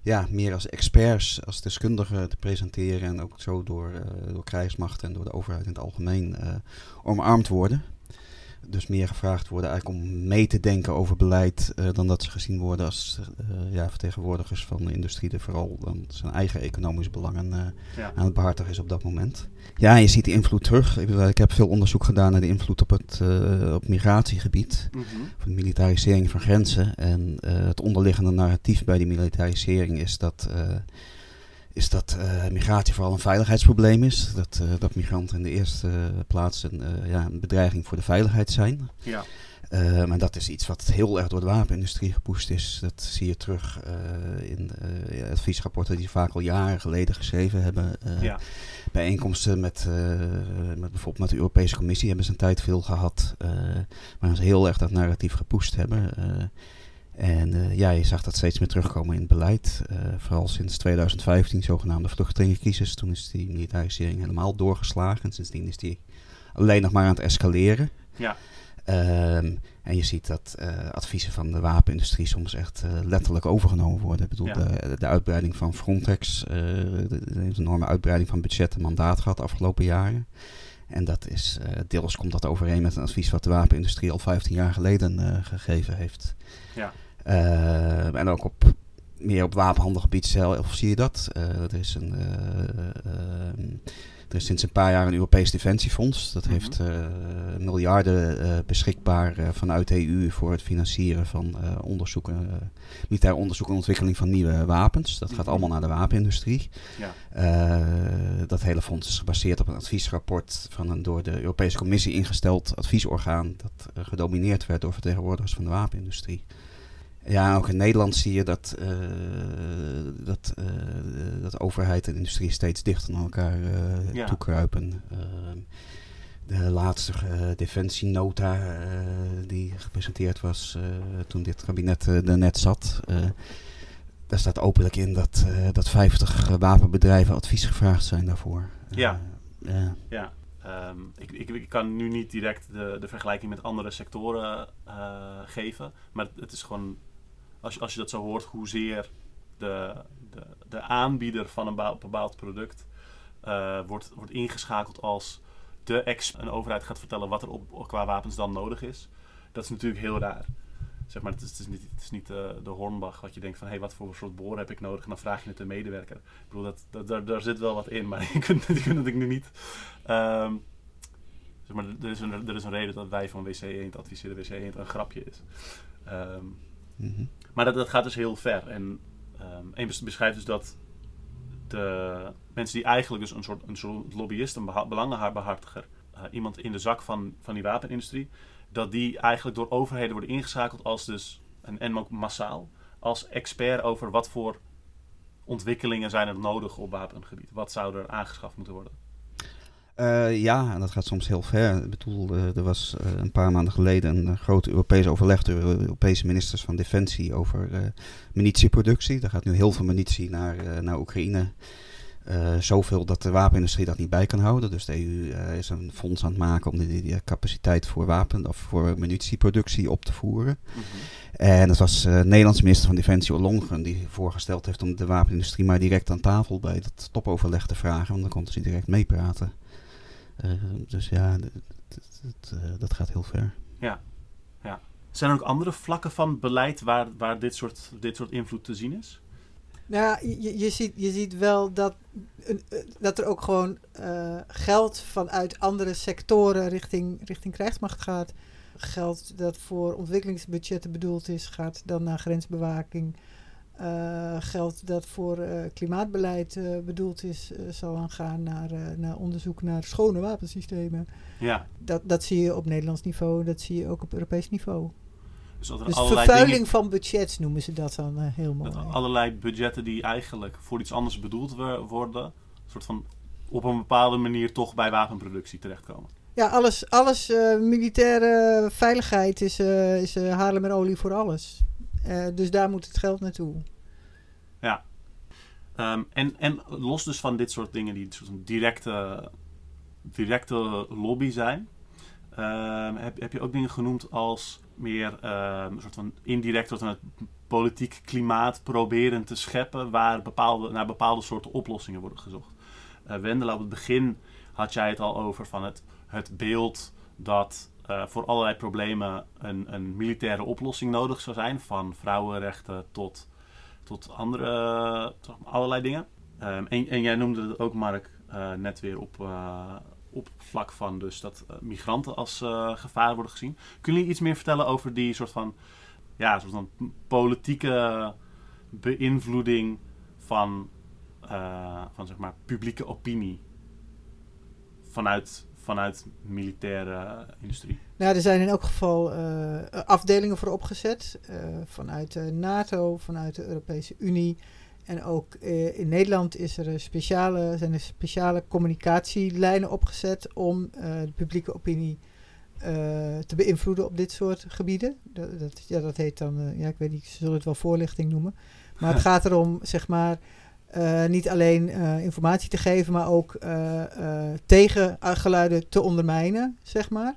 ja, meer als experts, als deskundigen te presenteren. En ook zo door, door krijgsmachten en door de overheid in het algemeen omarmd worden dus meer gevraagd worden eigenlijk om mee te denken over beleid uh, dan dat ze gezien worden als uh, ja, vertegenwoordigers van de industrie die vooral dan zijn eigen economische belangen ja. aan het behartigen is op dat moment. Ja, je ziet die invloed terug. Ik, ik heb veel onderzoek gedaan naar de invloed op het op migratiegebied, mm -hmm. van de militarisering van grenzen. En het onderliggende narratief bij die militarisering is dat is dat uh, migratie vooral een veiligheidsprobleem is. Dat, uh, dat migranten in de eerste plaats een, ja, een bedreiging voor de veiligheid zijn. Ja. maar dat is iets wat heel erg door de wapenindustrie gepusht is. Dat zie je terug in adviesrapporten die vaak al jaren geleden geschreven hebben. ja. Bijeenkomsten met, met bijvoorbeeld met de Europese Commissie hebben ze een tijd veel gehad. waar ze heel erg dat narratief gepusht hebben. En uh, ja, je zag dat steeds meer terugkomen in het beleid. Uh, vooral sinds 2015, zogenaamde vluchtelingencrisis. Toen is die militarisering helemaal doorgeslagen. En sindsdien is die alleen nog maar aan het escaleren. Ja. Um, en je ziet dat uh, adviezen van de wapenindustrie soms echt letterlijk overgenomen worden. Ik bedoel, ja. de, de, uitbreiding van Frontex, een enorme uitbreiding van budget en mandaat gehad de afgelopen jaren. En dat is, deels komt dat overeen met een advies wat de wapenindustrie al 15 jaar geleden gegeven heeft. Ja. Uh, en ook op, meer op wapenhandelgebied zelf zie je dat. Uh, er, is een, uh, er is sinds een paar jaar een Europees Defensiefonds. Dat mm -hmm. heeft miljarden beschikbaar vanuit de EU voor het financieren van onderzoeken, militair onderzoek en ontwikkeling van nieuwe wapens. Dat gaat mm -hmm. allemaal naar de wapenindustrie. Ja. dat hele fonds is gebaseerd op een adviesrapport van een door de Europese Commissie ingesteld adviesorgaan. Dat gedomineerd werd door vertegenwoordigers van de wapenindustrie. Ja, ook in Nederland zie je dat, uh, dat, uh, dat overheid en industrie steeds dichter naar elkaar uh, ja. toekruipen. Ehm, de laatste defensienota die gepresenteerd was toen dit kabinet er net zat. daar staat openlijk in dat, dat 50 wapenbedrijven advies gevraagd zijn daarvoor. ja. ja. ja. Um, ik, ik, ik, kan nu niet direct de, de vergelijking met andere sectoren geven. Maar het, het is gewoon als als je dat zo hoort, hoezeer de, de, de aanbieder van een bepaald product uh, wordt, wordt ingeschakeld als de ex een overheid gaat vertellen wat er op, qua wapens dan nodig is. Dat is natuurlijk heel raar. Zeg maar, het is, het is niet, het is niet uh, de Hornbach wat je denkt van hé, hey, wat voor soort boor heb ik nodig? En dan vraag je het een medewerker. Ik bedoel, dat, dat, daar, daar zit wel wat in, maar je kunt, je het nu niet. Um, zeg maar, er is, een, er is een reden dat wij van WC 1 adviseren WC 1 een grapje is. Um, -hmm. Maar dat, dat gaat dus heel ver. En um, een beschrijft dus dat de mensen die eigenlijk dus een soort, een soort lobbyist, een belangenbehartiger, uh, iemand in de zak van, van die wapenindustrie, dat die eigenlijk door overheden worden ingeschakeld als dus, en, en ook massaal, als expert over wat voor ontwikkelingen zijn er nodig op wapengebied. Wat zou er aangeschaft moeten worden? Uh, ja, en dat gaat soms heel ver. Ik bedoel, uh, er was uh, een paar maanden geleden een groot Europees overleg door de Europese ministers van Defensie over munitieproductie. Daar gaat nu heel veel munitie naar, naar Oekraïne. zoveel dat de wapenindustrie dat niet bij kan houden. Dus de EU is een fonds aan het maken om die, die, capaciteit voor wapen of voor munitieproductie op te voeren. Mm -hmm. En dat was de Nederlandse minister van Defensie Ollongren die voorgesteld heeft om de wapenindustrie maar direct aan tafel bij dat topoverleg te vragen. Want dan konden ze direct meepraten. Uh, dus ja, dat, uh, dat gaat heel ver. Ja. ja. Zijn er ook andere vlakken van beleid waar, waar dit, soort, dit soort invloed te zien is? Nou, je, je, ziet, je ziet wel dat, dat er ook gewoon uh, geld vanuit andere sectoren richting, richting krijgsmacht gaat. Geld dat voor ontwikkelingsbudgetten bedoeld is, gaat dan naar grensbewaking. Uh, geld dat voor uh, klimaatbeleid uh, bedoeld is, zal dan gaan naar, naar onderzoek naar schone wapensystemen. Ja. Dat, dat zie je op Nederlands niveau, dat zie je ook op Europees niveau. Dus, dat dus vervuiling dingen, van budgets noemen ze dat dan heel mooi. Dat allerlei budgetten die eigenlijk voor iets anders bedoeld worden, een soort van op een bepaalde manier toch bij wapenproductie terechtkomen. Ja, alles, alles militaire veiligheid is, is Haarlemmerolie voor alles. Uh, dus daar moet het geld naartoe. Ja. Um, en, en los dus van dit soort dingen die soort directe, directe lobby zijn, um, heb, heb je ook dingen genoemd als meer um, een soort van indirect tot het politiek klimaat proberen te scheppen waar bepaalde, naar bepaalde soorten oplossingen worden gezocht. Uh, Wendela, op het begin had jij het al over van het, het beeld dat uh, voor allerlei problemen een, een, militaire oplossing nodig zou zijn. Van vrouwenrechten tot, tot andere, allerlei dingen. Um, en, jij noemde het ook, Mark, uh, net weer op, uh, op vlak van dus dat migranten als gevaar worden gezien. Kunnen jullie iets meer vertellen over die soort van, ja, soort van politieke beïnvloeding van eh, van zeg maar publieke opinie vanuit, vanuit militaire industrie? Nou, er zijn in elk geval eh, afdelingen voor opgezet. eh, vanuit de NATO, vanuit de Europese Unie. En ook eh, in Nederland is er speciale, zijn er speciale communicatielijnen opgezet om eh, de publieke opinie eh, te beïnvloeden op dit soort gebieden. Dat, dat, ja, dat heet dan, eh, ja, ik weet niet, ze zullen het wel voorlichting noemen. Maar het gaat erom, zeg maar, eh, niet alleen eh, informatie te geven, maar ook eh, eh, tegengeluiden te ondermijnen, zeg maar.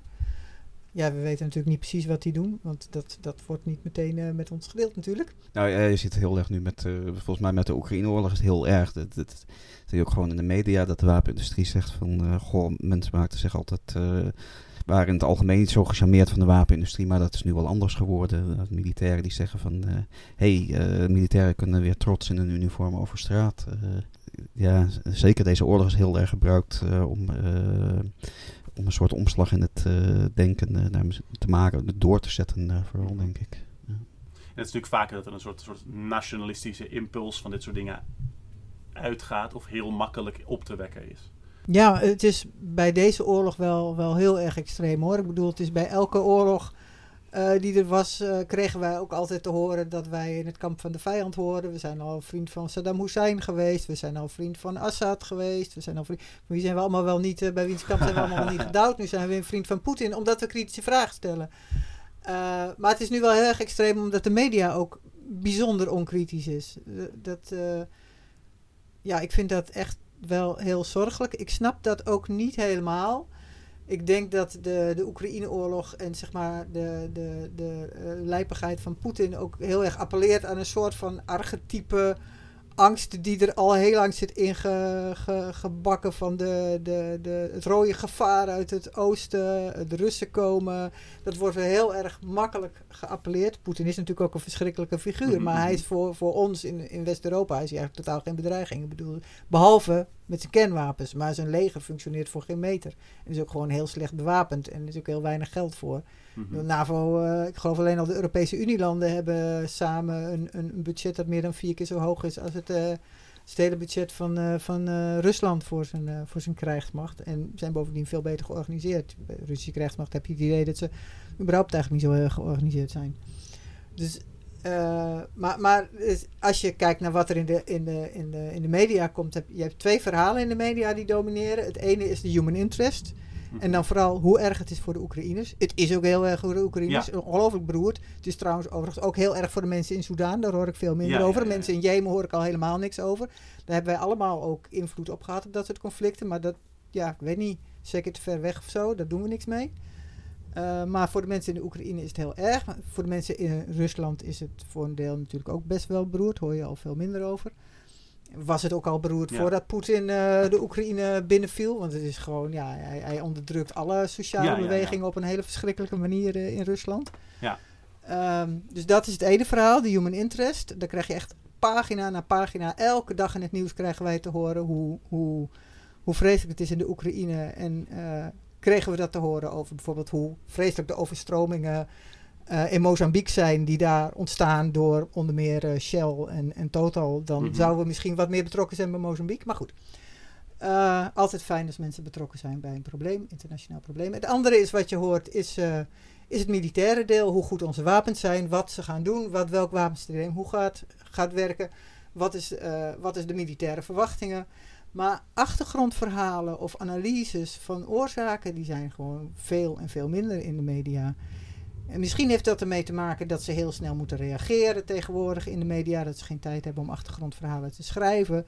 Ja, we weten natuurlijk niet precies wat die doen, want dat, dat wordt niet meteen met ons gedeeld natuurlijk. Nou, ja, je ziet heel erg nu met, volgens mij met de Oekraïne-oorlog is het heel erg. Dat, zie je ook gewoon in de media dat de wapenindustrie zegt van, goh, mensen maakten zich altijd, waren in het algemeen niet zo gecharmeerd van de wapenindustrie, maar dat is nu wel anders geworden. Militairen die zeggen van, hé, hey, eh, militairen kunnen weer trots in hun uniform over straat. Eh, ja, zeker deze oorlog is heel erg gebruikt eh, om, eh, om een soort omslag in het eh, denken eh, te maken, door te zetten eh, vooral, denk ik. En het is natuurlijk vaker dat er een soort, soort nationalistische impuls van dit soort dingen uitgaat of heel makkelijk op te wekken is. Ja, het is bij deze oorlog wel, wel heel erg extreem hoor. Ik bedoel, het is bij elke oorlog eh, die er was, eh, kregen wij ook altijd te horen dat wij in het kamp van de vijand horen. We zijn al vriend van Saddam Hussein geweest. We zijn al vriend van Assad geweest. We zijn al vriend. Wie zijn we allemaal wel niet, eh, bij wiens kamp zijn we allemaal niet gedouwd? Nu zijn we een vriend van Poetin, omdat we kritische vragen stellen. Maar het is nu wel heel erg extreem, omdat de media ook bijzonder onkritisch is. Dat, ja, ik vind dat echt wel heel zorgelijk. Ik snap dat ook niet helemaal. Ik denk dat de, de Oekraïne-oorlog en zeg maar de, de, de eh, lijpigheid van Poetin ook heel erg appelleert aan een soort van archetype angst die er al heel lang zit ingebakken van de, de, de, het rode gevaar uit het oosten, de Russen komen. Dat wordt heel erg makkelijk geappelleerd. Poetin is natuurlijk ook een verschrikkelijke figuur, maar hij is voor, voor ons in, in West-Europa is hij eigenlijk totaal geen bedreiging. Ik bedoel, behalve met zijn kernwapens, maar zijn leger functioneert voor geen meter. En is ook gewoon heel slecht bewapend en er is ook heel weinig geld voor. De NAVO, eh, ik geloof alleen al de Europese Unielanden hebben samen een, een budget dat meer dan vier keer zo hoog is als het, eh, het hele budget van, eh, van eh, Rusland voor zijn, eh, voor zijn krijgsmacht. En zijn bovendien veel beter georganiseerd. Bij de Russische krijgsmacht heb je het idee dat ze überhaupt eigenlijk niet zo heel georganiseerd zijn. Dus, eh, maar maar als je kijkt naar wat er in de, in de, in de, in de media komt, heb je hebt twee verhalen in de media die domineren. Het ene is de human interest. En dan vooral hoe erg het is voor de Oekraïners. Het is ook heel erg voor de Oekraïners. Ongelooflijk beroerd. Het is trouwens overigens ook heel erg voor de mensen in Soedan. Daar hoor ik veel minder Ja, over. ja, Mensen in Jemen hoor ik al helemaal niks over. Daar hebben wij allemaal ook invloed op gehad op dat soort conflicten. Maar dat, ja, ik weet niet. Zeker te ver weg of zo. Daar doen we niks mee. Uh, maar voor de mensen in de Oekraïne is het heel erg. Voor de mensen in Rusland is het voor een deel natuurlijk ook best wel beroerd. Hoor je al veel minder over was het ook al beroerd ja. voordat Poetin uh, de Oekraïne binnenviel. Want het is gewoon, ja, hij, hij onderdrukt alle sociale ja, bewegingen ja, op een hele verschrikkelijke manier uh, in Rusland. Ja. Um, dus dat is het ene verhaal, de human interest. Daar krijg je echt pagina na pagina. Elke dag in het nieuws krijgen wij te horen hoe, hoe, hoe vreselijk het is in de Oekraïne. En kregen we dat te horen over bijvoorbeeld hoe vreselijk de overstromingen uh, in Mozambique zijn die daar ontstaan door onder meer uh, Shell en, en Total, dan mm -hmm. zouden we misschien wat meer betrokken zijn bij Mozambique. Maar goed, uh, altijd fijn als mensen betrokken zijn bij een probleem, internationaal probleem. Het andere is wat je hoort, is, is het militaire deel, hoe goed onze wapens zijn, wat ze gaan doen, wat, welk wapensysteem, hoe gaat, gaat werken, wat is, wat is de militaire verwachtingen. Maar achtergrondverhalen of analyses van oorzaken, die zijn gewoon veel en veel minder in de media. En misschien heeft dat ermee te maken dat ze heel snel moeten reageren tegenwoordig in de media. Dat ze geen tijd hebben om achtergrondverhalen te schrijven.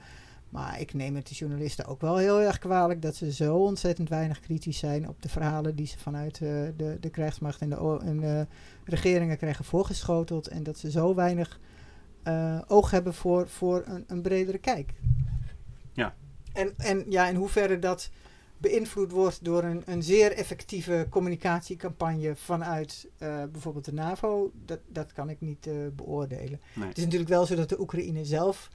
Maar ik neem het de journalisten ook wel heel erg kwalijk dat ze zo ontzettend weinig kritisch zijn op de verhalen die ze vanuit uh, de, de krijgsmacht en de, en de regeringen krijgen voorgeschoteld. En dat ze zo weinig uh, oog hebben voor, voor een, een bredere kijk. En, en ja, in hoeverre dat beïnvloed wordt door een, een zeer effectieve communicatiecampagne vanuit uh, bijvoorbeeld de NAVO, dat, dat kan ik niet uh, beoordelen. Nee. Het is natuurlijk wel zo dat de Oekraïne zelf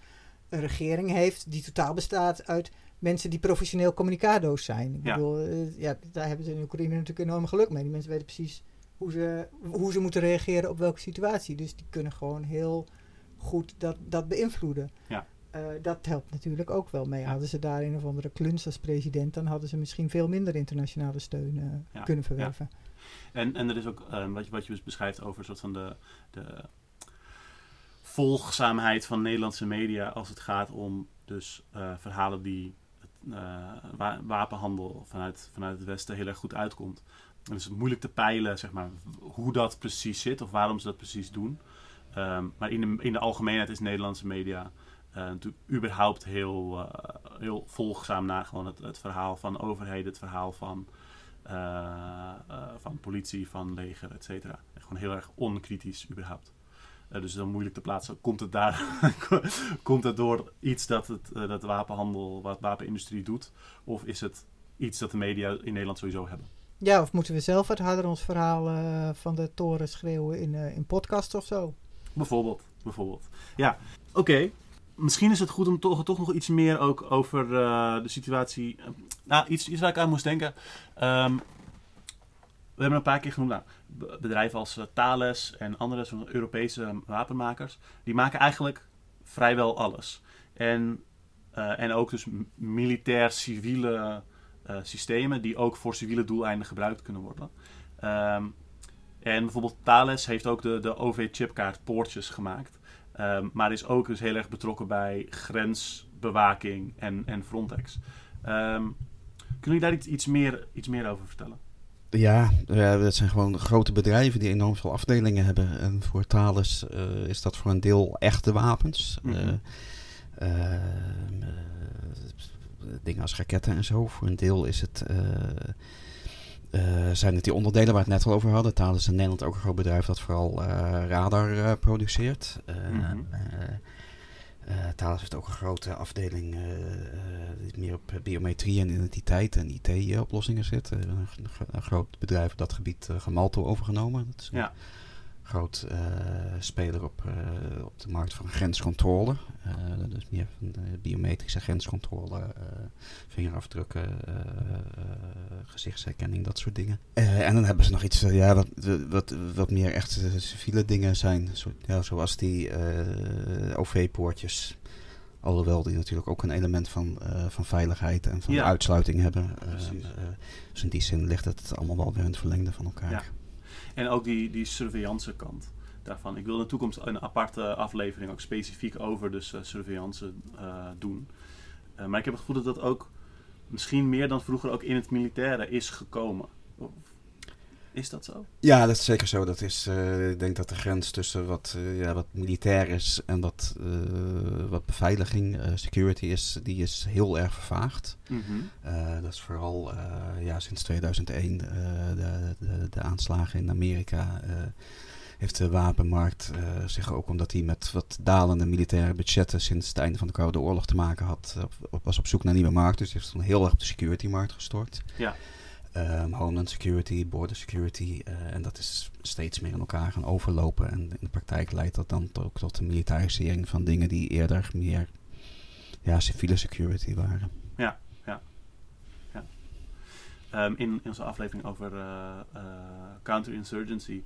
een regering heeft die totaal bestaat uit mensen die professioneel communicado's zijn. Ik ja. bedoel, uh, ja, daar hebben ze in Oekraïne natuurlijk enorm geluk mee. Die mensen weten precies hoe ze, hoe ze moeten reageren op welke situatie. Dus die kunnen gewoon heel goed dat, dat beïnvloeden. Ja. Eh, dat helpt natuurlijk ook wel mee. Hadden ze daar een of andere kluns als president, dan hadden ze misschien veel minder internationale steun eh, Ja, kunnen verwerven. En, en er is ook eh, wat, je, wat je dus beschrijft over een soort van de, de volgzaamheid van Nederlandse media als het gaat om dus eh, verhalen die wa- wapenhandel vanuit, vanuit het Westen heel erg goed uitkomt. En het is moeilijk te peilen zeg maar, hoe dat precies zit of waarom ze dat precies doen. Ehm, maar in de, in de algemeenheid is Nederlandse media natuurlijk überhaupt heel, eh, heel volgzaam naar gewoon het, het verhaal van overheden, het verhaal van, eh, eh, van politie, van leger, et cetera. Gewoon heel erg onkritisch überhaupt. Eh, dus dan moeilijk te plaatsen. Komt het daar, komt het door iets dat, het, eh, dat de wapenhandel, wat de wapenindustrie doet? Of is het iets dat de media in Nederland sowieso hebben? Ja, of moeten we zelf wat harder ons verhaal eh, van de toren schreeuwen in, eh in podcasts of zo? Bijvoorbeeld. bijvoorbeeld. Ja, oké. Misschien is het goed om toch, nog iets meer ook over eh, de situatie. eh, nou, iets, iets waar ik aan moest denken. Ehm, we hebben een paar keer genoemd. Nou, be- bedrijven als eh, Thales en andere zo'n Europese wapenmakers. Die maken eigenlijk vrijwel alles. En, en ook dus militair-civiele systemen die ook voor civiele doeleinden gebruikt kunnen worden. Ehm, en bijvoorbeeld Thales heeft ook de, de OV-chipkaart poortjes gemaakt. Ehm, maar is ook dus heel erg betrokken bij grensbewaking en, en Frontex. Ehm, kunnen jullie daar iets, iets, meer, iets meer over vertellen? Ja, dat zijn gewoon grote bedrijven die enorm veel afdelingen hebben. En voor Thales eh, is dat voor een deel echte wapens. Mhm. Eh, eh, eh, dingen als raketten en zo. Voor een deel is het, zijn het die onderdelen waar we het net al over hadden. Thales is in Nederland ook een groot bedrijf dat vooral eh, radar eh, produceert. Eh, eh, eh, Thales heeft ook een grote afdeling eh, eh, die meer op biometrie en identiteit en IT-oplossingen zit. Eh, een, gro- een groot bedrijf op dat gebied, Gemalto, overgenomen. Dat is een Ja. Groot eh, speler op, eh, op de markt van grenscontrole. Eh, dus meer van de biometrische grenscontrole, vingerafdrukken, gezichtsherkenning, dat soort dingen. En dan hebben ze nog iets ja, wat, wat, wat meer echt civiele dingen zijn, zo, ja, zoals die OV-poortjes. Alhoewel die natuurlijk ook een element van, van veiligheid en van Ja. uitsluiting hebben. Dus in die zin ligt het allemaal wel weer in het verlengde van elkaar. Ja. En ook die, die surveillance kant daarvan. Ik wil in de toekomst een aparte aflevering ook specifiek over dus eh, surveillance eh, doen. Eh, maar ik heb het gevoel dat dat ook misschien meer dan vroeger ook in het militaire is gekomen. Is dat zo? Ja, dat is zeker zo. Dat is, eh, ik denk dat de grens tussen wat, eh, ja, wat militair is en wat, eh, wat beveiliging, security is, die is heel erg vervaagd. Eh, dat is vooral ja, sinds 2001 eh, de, de, de aanslagen in Amerika. heeft de wapenmarkt zich ook omdat hij met wat dalende militaire budgetten sinds het einde van de Koude Oorlog te maken had, op, op- was op zoek naar nieuwe markten. Dus heeft toen heel erg op de security markt gestort. Ja. Ehm, Homeland Security, Border Security. eh, en dat is steeds meer in elkaar gaan overlopen. En in de praktijk leidt dat dan ook tot de militarisering van dingen die eerder meer ja, civiele security waren. Ehm, in, in onze aflevering over eh, eh, counterinsurgency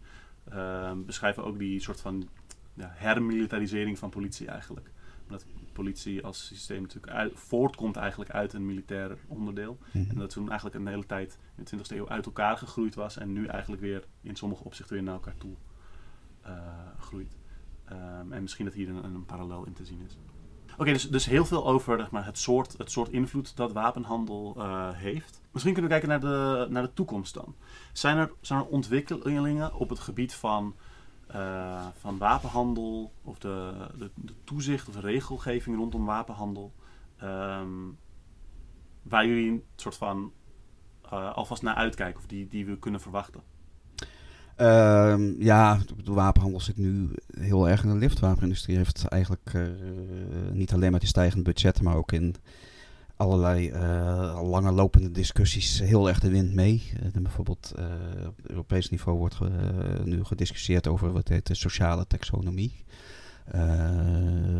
ehm, beschrijven we ook die soort van ja, hermilitarisering van politie eigenlijk. Omdat politie als systeem natuurlijk uit- voortkomt eigenlijk uit een militair onderdeel. Mhm. En dat toen eigenlijk een hele tijd in de 20e eeuw uit elkaar gegroeid was. En nu eigenlijk weer in sommige opzichten weer naar elkaar toe eh, groeit. Ehm, en misschien dat hier een, een parallel in te zien is. Oké, dus, dus heel veel over zeg maar, het, soort, het soort invloed dat wapenhandel eh, heeft. Misschien kunnen we kijken naar de, naar de toekomst dan. Zijn er, zijn er ontwikkelingen op het gebied van, eh, van wapenhandel of de, de, de toezicht of de regelgeving rondom wapenhandel ehm, waar jullie een soort van eh, alvast naar uitkijken of die, die we kunnen verwachten? Ehm, ja, de wapenhandel zit nu heel erg in de lift. De wapenindustrie heeft eigenlijk eh, niet alleen met die stijgende budgetten, maar ook in allerlei eh lange lopende discussies heel erg de wind mee. Eh, bijvoorbeeld eh, op Europees niveau wordt nu gediscussieerd over wat heet de sociale taxonomie. Eh,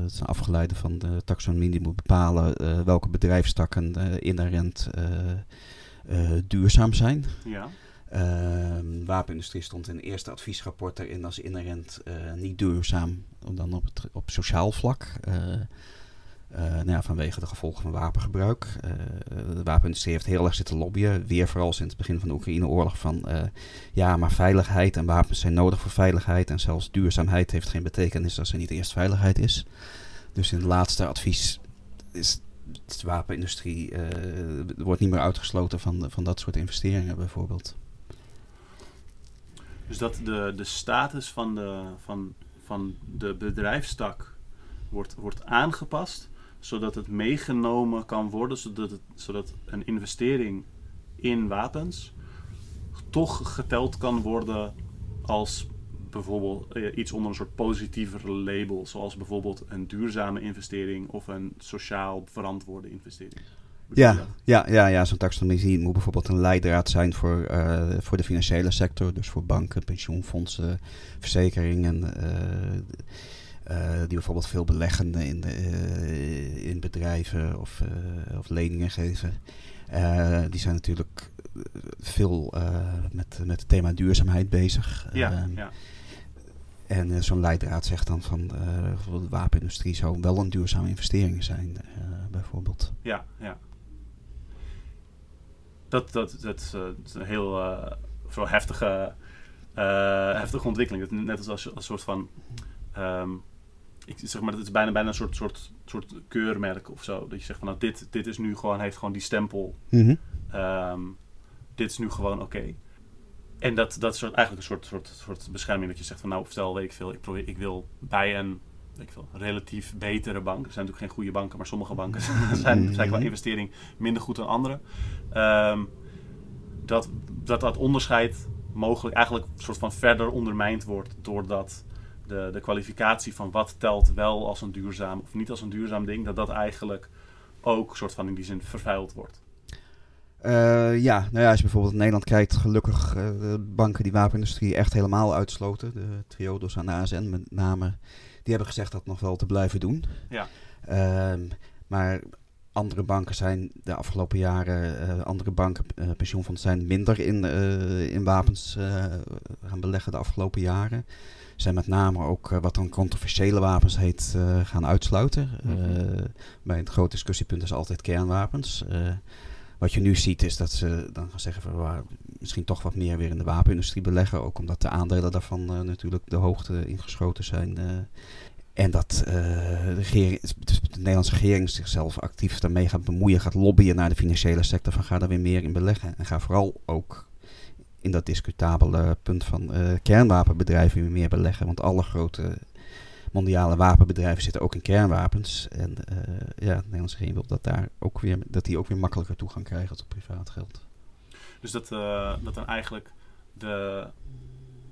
het is afgeleide van de taxonomie die moet bepalen welke bedrijfstakken eh, inherent duurzaam zijn. Ja. Ehm wapenindustrie stond in het eerste adviesrapport erin als inherent niet duurzaam, dan op, het, op sociaal vlak. Eh, nou vanwege de gevolgen van wapengebruik. Uh, de wapenindustrie heeft heel erg zitten lobbyen. Weer vooral sinds het begin van de Oekraïne-oorlog. Van uh, ja, maar veiligheid en wapens zijn nodig voor veiligheid. En zelfs duurzaamheid heeft geen betekenis als er niet eerst veiligheid is. Dus in het laatste advies is de wapenindustrie wordt niet meer uitgesloten van, van dat soort investeringen bijvoorbeeld. Dus dat de, de status van de, van, van de bedrijfstak wordt, wordt aangepast zodat het meegenomen kan worden, zodat, het, zodat een investering in wapens toch geteld kan worden als bijvoorbeeld eh, iets onder een soort positiever label, zoals bijvoorbeeld een duurzame investering of een sociaal verantwoorde investering. Ja, ja, ja, ja zo'n taxonomie moet bijvoorbeeld een leidraad zijn voor, uh, voor de financiële sector, dus voor banken, pensioenfondsen, verzekeringen. Uh, die bijvoorbeeld veel beleggen in, uh, in bedrijven of, uh, of leningen geven. die zijn natuurlijk veel met, met het thema duurzaamheid bezig. Ja, ehm, ja. En zo'n leidraad zegt dan van de wapenindustrie zou wel een duurzame investering zijn, bijvoorbeeld. Ja, ja. Dat, dat, dat, is een heel uh, heftige, heftige ontwikkeling. Net als, als, als soort van um, ik zeg maar, het is bijna, bijna een soort, soort, soort keurmerk of zo. Dat je zegt van nou, dit, dit is nu gewoon, heeft gewoon die stempel. Mhm. Ehm, dit is nu gewoon oké. En dat, dat is eigenlijk een soort, soort, soort bescherming dat je zegt van nou, stel weet ik veel, ik, probeer, ik wil bij een weet ik veel, relatief betere bank. Er zijn natuurlijk geen goede banken, maar sommige banken zijn, mhm. zijn qua investering minder goed dan andere. Ehm, dat, dat dat onderscheid mogelijk eigenlijk een soort van verder ondermijnd wordt doordat de, de kwalificatie van wat telt wel als een duurzaam of niet als een duurzaam ding, dat dat eigenlijk ook soort van in die zin vervuild wordt. Uh, ja, nou ja, als je bijvoorbeeld in Nederland kijkt, gelukkig uh, de banken die wapenindustrie echt helemaal uitsloten. De Triodos en de ASN met name, die hebben gezegd dat nog wel te blijven doen. Ja. Uh, maar andere banken zijn de afgelopen jaren, uh, andere banken, pensioenfondsen zijn minder in, in wapens gaan beleggen de afgelopen jaren zijn met name ook uh, wat dan controversiële wapens heet uh, gaan uitsluiten. Uh, bij het grote discussiepunt is altijd kernwapens. wat je nu ziet is dat ze dan gaan zeggen van we misschien toch wat meer weer in de wapenindustrie beleggen. Ook omdat de aandelen daarvan natuurlijk de hoogte ingeschoten zijn. En dat de, regering, de, Nederlandse regering zichzelf actief daarmee gaat bemoeien, gaat lobbyen naar de financiële sector van ga daar weer meer in beleggen. En ga vooral ook in dat discutabele punt van uh, kernwapenbedrijven meer beleggen. Want alle grote mondiale wapenbedrijven zitten ook in kernwapens. En uh, ja, de Nederlandse regering wil dat, daar ook weer, dat die ook weer makkelijker toegang krijgen tot privaat geld. Dus dat, uh, dat dan eigenlijk de,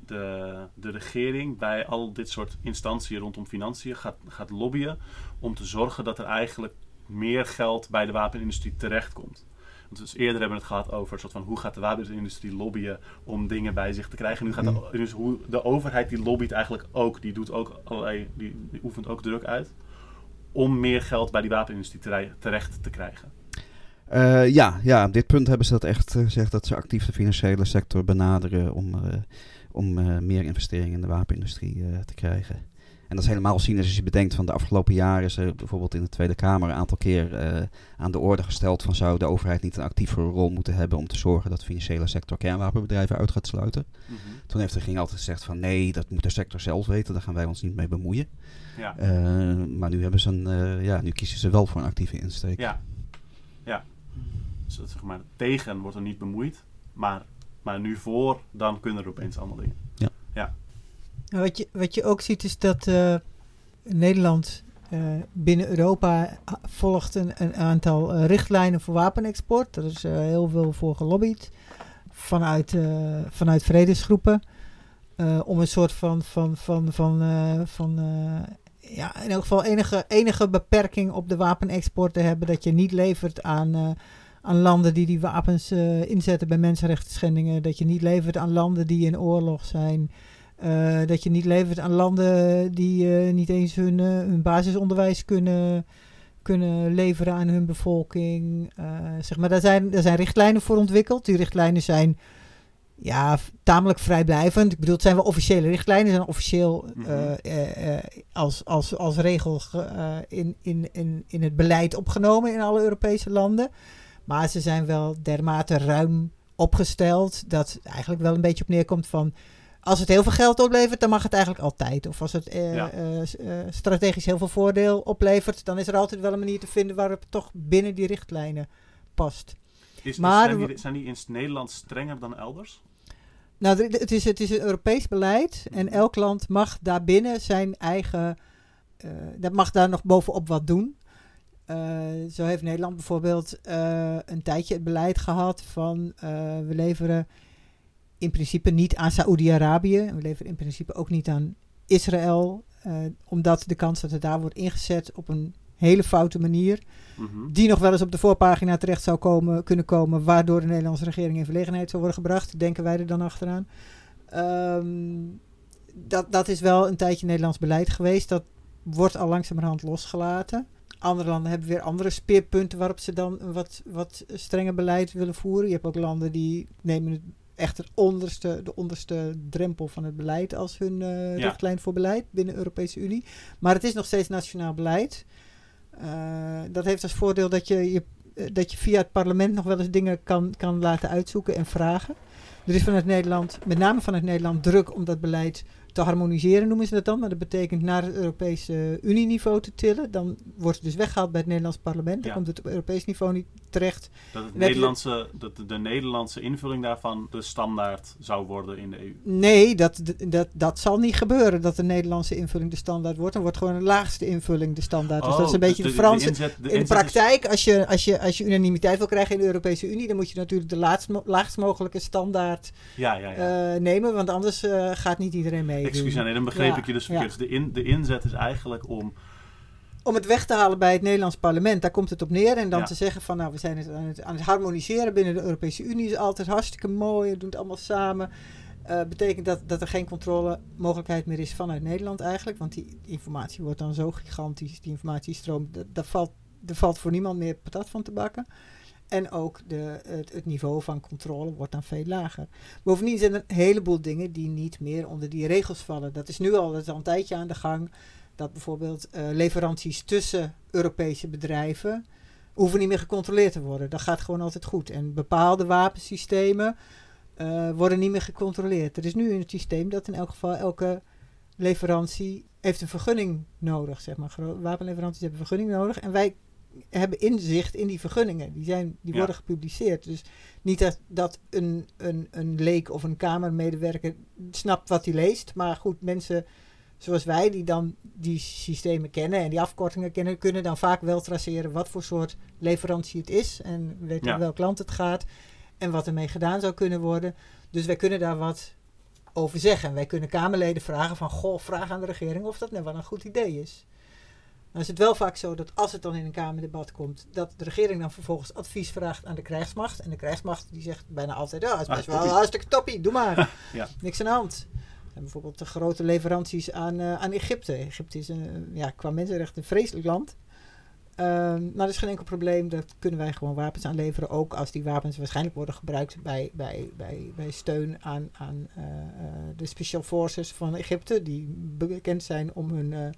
de, de regering bij al dit soort instanties rondom financiën gaat, gaat lobbyen om te zorgen dat er eigenlijk meer geld bij de wapenindustrie terechtkomt. Dus eerder hebben we het gehad over soort van hoe gaat de wapenindustrie lobbyen om dingen bij zich te krijgen. Nu gaat de, mm. dus hoe de overheid die lobbyt eigenlijk ook, die doet ook allerlei, die, die oefent ook druk uit om meer geld bij die wapenindustrie terecht te krijgen. Uh, ja, ja, op dit punt hebben ze dat echt gezegd dat ze actief de financiële sector benaderen om, uh, om uh, meer investeringen in de wapenindustrie te krijgen. En dat is helemaal zien als je bedenkt van de afgelopen jaren is er bijvoorbeeld in de Tweede Kamer een aantal keer uh, aan de orde gesteld van zou de overheid niet een actievere rol moeten hebben om te zorgen dat de financiële sector kernwapenbedrijven uit gaat sluiten. Mm -hmm. Toen heeft de regering altijd gezegd van nee, dat moet de sector zelf weten, daar gaan wij ons niet mee bemoeien. Ja. Uh, maar nu hebben ze een, uh, ja, nu kiezen ze wel voor een actieve insteek. Ja, ja. Dus dat, zeg maar, tegen wordt er niet bemoeid, maar, maar nu voor, dan kunnen er opeens allemaal dingen. Ja. ja. Nou, wat, je, wat je ook ziet is dat uh, Nederland uh, binnen Europa volgt een, een aantal uh, richtlijnen voor wapenexport. Er is heel veel voor gelobbyd vanuit, vanuit vredesgroepen. om een soort van, van, van, van, van ja, in elk geval enige, enige beperking op de wapenexport te hebben. Dat je niet levert aan aan landen die die wapens inzetten bij mensenrechten schendingen. Dat je niet levert aan landen die in oorlog zijn. Uh, dat je niet levert aan landen die uh, niet eens hun, uh, hun basisonderwijs kunnen, kunnen leveren aan hun bevolking. zeg maar, daar zijn, daar zijn richtlijnen voor ontwikkeld. Die richtlijnen zijn ja, tamelijk vrijblijvend. Ik bedoel, het zijn wel officiële richtlijnen, zijn officieel Mhm. eh, eh, eh, als, als, als regel ge- eh, in, in, in, in het beleid opgenomen in alle Europese landen. Maar ze zijn wel dermate ruim opgesteld dat eigenlijk wel een beetje op neerkomt van. Als het heel veel geld oplevert, dan mag het eigenlijk altijd. Of als het eh, Ja. eh, eh, strategisch heel veel voordeel oplevert, dan is er altijd wel een manier te vinden waarop het toch binnen die richtlijnen past. Is, Maar- zijn, die, zijn die in Nederland strenger dan elders? Nou, het is, het is een Europees beleid en elk land mag daarbinnen zijn eigen, dat mag daar nog bovenop wat doen. Zo heeft Nederland bijvoorbeeld een tijdje het beleid gehad van we leveren in principe niet aan Saoedi-Arabië. en We leveren in principe ook niet aan Israël, eh, omdat de kans dat het daar wordt ingezet op een hele foute manier Mhm. die nog wel eens op de voorpagina terecht zou komen, kunnen komen, waardoor de Nederlandse regering in verlegenheid zou worden gebracht, denken wij er dan achteraan. Ehm, dat, dat is wel een tijdje Nederlands beleid geweest. Dat wordt al langzamerhand losgelaten. Andere landen hebben weer andere speerpunten waarop ze dan een wat, wat strenger beleid willen voeren. Je hebt ook landen die nemen het echt het onderste, de onderste drempel van het beleid als hun eh, Ja. richtlijn voor beleid binnen de Europese Unie. Maar het is nog steeds nationaal beleid. Eh, dat heeft als voordeel dat je, je, eh, dat je via het parlement nog wel eens dingen kan, kan laten uitzoeken en vragen. Er is vanuit Nederland, met name vanuit Nederland, druk om dat beleid te harmoniseren, noemen ze dat dan. Maar dat betekent naar het Europese Unieniveau te tillen. Dan wordt het dus weggehaald bij het Nederlands parlement. Dan Ja. komt het op Europees niveau niet terecht. Dat, het Nederlandse, dat de, de Nederlandse invulling daarvan de standaard zou worden in de EU. Nee, dat, dat, dat zal niet gebeuren dat de Nederlandse invulling de standaard wordt. Dan wordt gewoon de laagste invulling de standaard. dus dat is een beetje de, Franse... inzet- in de praktijk, als je, als, je, als je unanimiteit wil krijgen in de Europese Unie, dan moet je natuurlijk de laatst, laagst mogelijke standaard ja, ja, ja. eh, nemen, want anders eh, gaat niet iedereen mee. Excuus, nee, dan begreep ik je dus verkeerd. Dus de, in, de inzet is eigenlijk om... Om het weg te halen bij het Nederlands parlement, daar komt het op neer. En dan Ja. te zeggen van, nou, we zijn het aan, het aan het harmoniseren binnen de Europese Unie. is altijd hartstikke mooi, we doen het allemaal samen. Eh, betekent dat, dat er geen controlemogelijkheid meer is vanuit Nederland eigenlijk. Want die informatie wordt dan zo gigantisch, die informatiestroom. dat- Daar valt, er valt voor niemand meer patat van te bakken. En ook de, het, het niveau van controle wordt dan veel lager. Bovendien zijn er een heleboel dingen die niet meer onder die regels vallen. Dat is nu al, dat is al een tijdje aan de gang. Dat bijvoorbeeld eh, leveranties tussen Europese bedrijven hoeven niet meer gecontroleerd te worden. Dat gaat gewoon altijd goed. En bepaalde wapensystemen eh, worden niet meer gecontroleerd. Er is nu een systeem dat in elk geval elke leverantie heeft een vergunning nodig. Zeg maar. Wapenleveranties hebben een vergunning nodig. En wij hebben inzicht in die vergunningen. Die, zijn, die Ja. worden gepubliceerd. Dus niet dat, dat een, een, een leek of een kamermedewerker snapt wat hij leest. Maar goed, mensen zoals wij die dan die systemen kennen en die afkortingen kennen, kunnen dan vaak wel traceren wat voor soort leverantie het is. En weten Ja. welk land het gaat en wat ermee gedaan zou kunnen worden. Dus wij kunnen daar wat over zeggen. Wij kunnen Kamerleden vragen van, goh, vraag aan de regering of dat nou wel een goed idee is. Dan is het wel vaak zo dat als het dan in een Kamerdebat komt, dat de regering dan vervolgens advies vraagt aan de krijgsmacht. En de krijgsmacht die zegt bijna altijd, ja, dat is Ah, best wel toppie. hartstikke toppie, doe maar. Ja. Niks aan de hand. Bijvoorbeeld de grote leveranties aan, eh, aan Egypte. Egypte is een, ja, qua mensenrechten een vreselijk land. Ehm maar dat is geen enkel probleem. Daar kunnen wij gewoon wapens aan leveren. Ook als die wapens waarschijnlijk worden gebruikt bij, bij, bij, bij steun aan, aan eh, eh, de Special Forces van Egypte. Die bekend zijn om hun eh,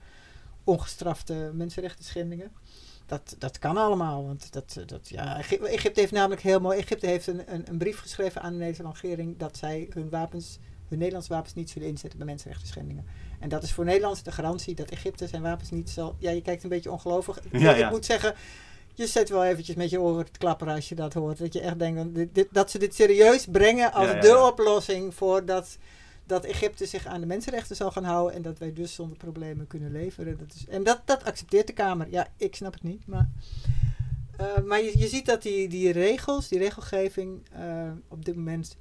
ongestrafte mensenrechten schendingen. Dat, dat kan allemaal. Want dat, dat, ja, Egypte, Egypte heeft namelijk heel mooi. Egypte heeft een, een, een brief geschreven aan de Nederlandse regering dat zij hun wapens, hun Nederlandse wapens niet zullen inzetten bij mensenrechten schendingen. En dat is voor Nederland de garantie dat Egypte zijn wapens niet zal. Ja, je kijkt een beetje ongelovig. Ik, Ja, ik ja. moet zeggen, je zet wel eventjes met je oren te klapperen als je dat hoort. Dat je echt denkt dat, dit, dit- dat ze dit serieus brengen als Ja, de oplossing voor dat, dat Egypte zich aan de mensenrechten zal gaan houden en dat wij dus zonder problemen kunnen leveren. Dat is, en dat, dat accepteert de Kamer. Ja, ik snap het niet, maar. eh, maar je, je ziet dat die, die regels, die regelgeving eh, op dit moment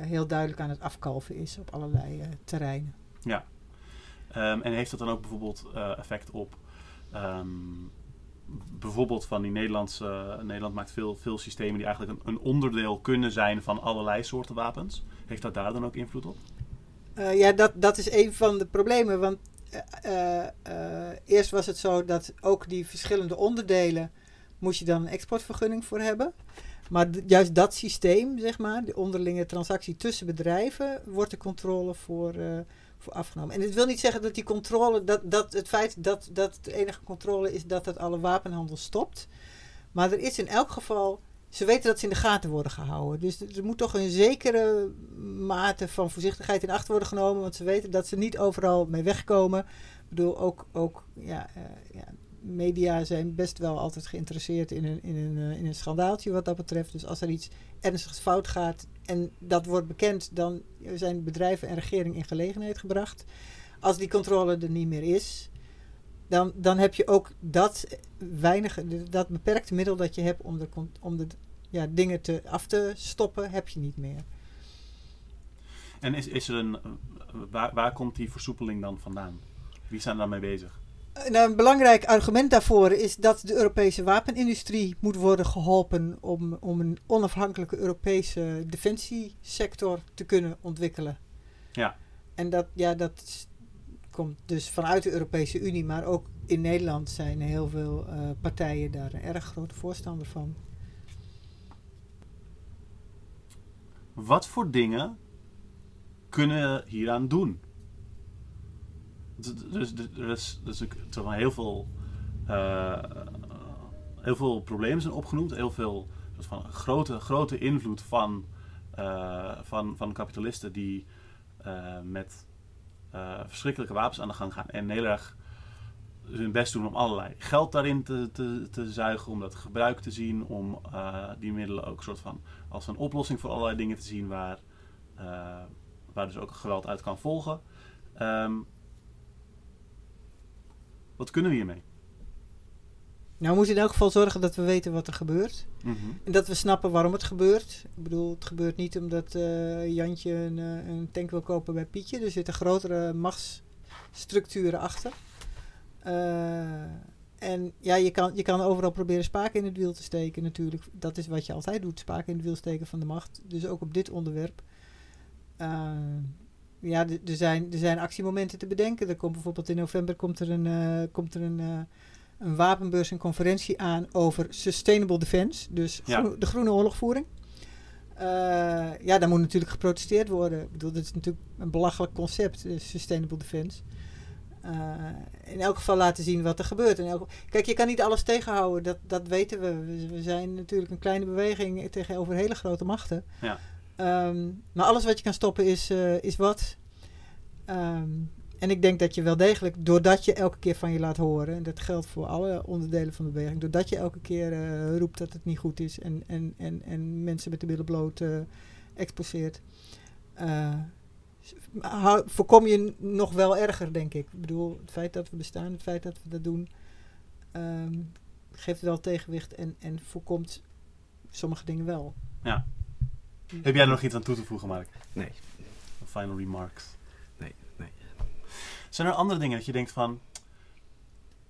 heel duidelijk aan het afkalven is op allerlei eh, terreinen. Ehm, en heeft dat dan ook bijvoorbeeld eh, effect op... ehm, bijvoorbeeld van die Nederlandse... Nederland maakt veel, veel systemen die eigenlijk een, een onderdeel kunnen zijn van allerlei soorten wapens. Heeft dat daar dan ook invloed op? Eh, ja, dat, dat is een van de problemen. Want eh, eh, eh, eerst was het zo dat ook die verschillende onderdelen moest je dan een exportvergunning voor hebben. Maar juist dat systeem, zeg maar, de onderlinge transactie tussen bedrijven, wordt de controle voor, eh, voor afgenomen. En het wil niet zeggen dat die controle, dat, dat het feit dat, dat de enige controle is dat het alle wapenhandel stopt. Maar er is in elk geval, ze weten dat ze in de gaten worden gehouden. Dus er er moet toch een zekere mate van voorzichtigheid in acht worden genomen, want ze weten dat ze niet overal mee wegkomen. Ik bedoel, ook, ook ja, eh, ja, media zijn best wel altijd geïnteresseerd in een, in, een, eh, in een schandaaltje wat dat betreft. Dus als er iets ernstigs fout gaat en dat wordt bekend, dan zijn bedrijven en regering in gelegenheid gebracht. Als die controle er niet meer is, dan, dan heb je ook dat weinige, dat beperkte middel dat je hebt om de, om de ja, dingen te, af te stoppen, heb je niet meer. En is, is er een, waar, waar komt die versoepeling dan vandaan? Wie zijn er dan mee bezig? Nou, een belangrijk argument daarvoor is dat de Europese wapenindustrie moet worden geholpen om, om een onafhankelijke Europese defensiesector te kunnen ontwikkelen. Ja. En dat, ja, dat komt dus vanuit de Europese Unie, maar ook in Nederland zijn heel veel eh, partijen daar een erg grote voorstander van. Wat voor dingen kunnen we hieraan doen? Dus, dus, dus, er dus wel heel veel, eh, heel veel problemen zijn opgenoemd. Heel veel van grote, grote invloed van, eh, van, van kapitalisten die eh, met verschrikkelijke wapens aan de gang gaan. En heel erg hun best doen om allerlei geld daarin te, te, te zuigen. Om dat gebruik te zien. Om die middelen ook soort van als een oplossing voor allerlei dingen te zien waar, waar dus ook geweld uit kan volgen. Ehm, wat kunnen we hiermee? Nou, we moeten in elk geval zorgen dat we weten wat er gebeurt. En dat we snappen waarom het gebeurt. Ik bedoel, het gebeurt niet omdat eh, Jantje een, eh, een tank wil kopen bij Pietje. Er zitten grotere machtsstructuren achter. Eh, en ja, je kan, je kan overal proberen spaken in het wiel te steken natuurlijk. Dat is wat je altijd doet, spaken in het wiel steken van de macht. Dus ook op dit onderwerp. Ja, er zijn, er zijn actiemomenten te bedenken. Er komt bijvoorbeeld in november komt er een, eh, komt er een, eh, een wapenbeurs en conferentie aan over sustainable defense. Dus Ja. groen- de groene oorlogvoering. Eh, ja, daar moet natuurlijk geprotesteerd worden. Ik bedoel, dat is natuurlijk een belachelijk concept, sustainable defense. In elk geval laten zien wat er gebeurt. In elk, kijk, je kan niet alles tegenhouden, dat, dat weten we. we. we zijn natuurlijk een kleine beweging tegenover hele grote machten. Ja. Ehm, maar alles wat je kan stoppen is, eh, is wat. Ehm, en ik denk dat je wel degelijk, doordat je elke keer van je laat horen, en dat geldt voor alle onderdelen van de beweging, doordat je elke keer eh, roept dat het niet goed is en, en, en, en mensen met de billen bloot eh, exposeert, voorkom je nog wel erger, denk ik. Ik bedoel, het feit dat we bestaan, het feit dat we dat doen, ehm, geeft wel tegenwicht en, en voorkomt sommige dingen wel. Ja. Heb jij er nog iets aan toe te voegen, Mark? Nee. Final remarks. Nee, nee. Zijn er andere dingen dat je denkt van...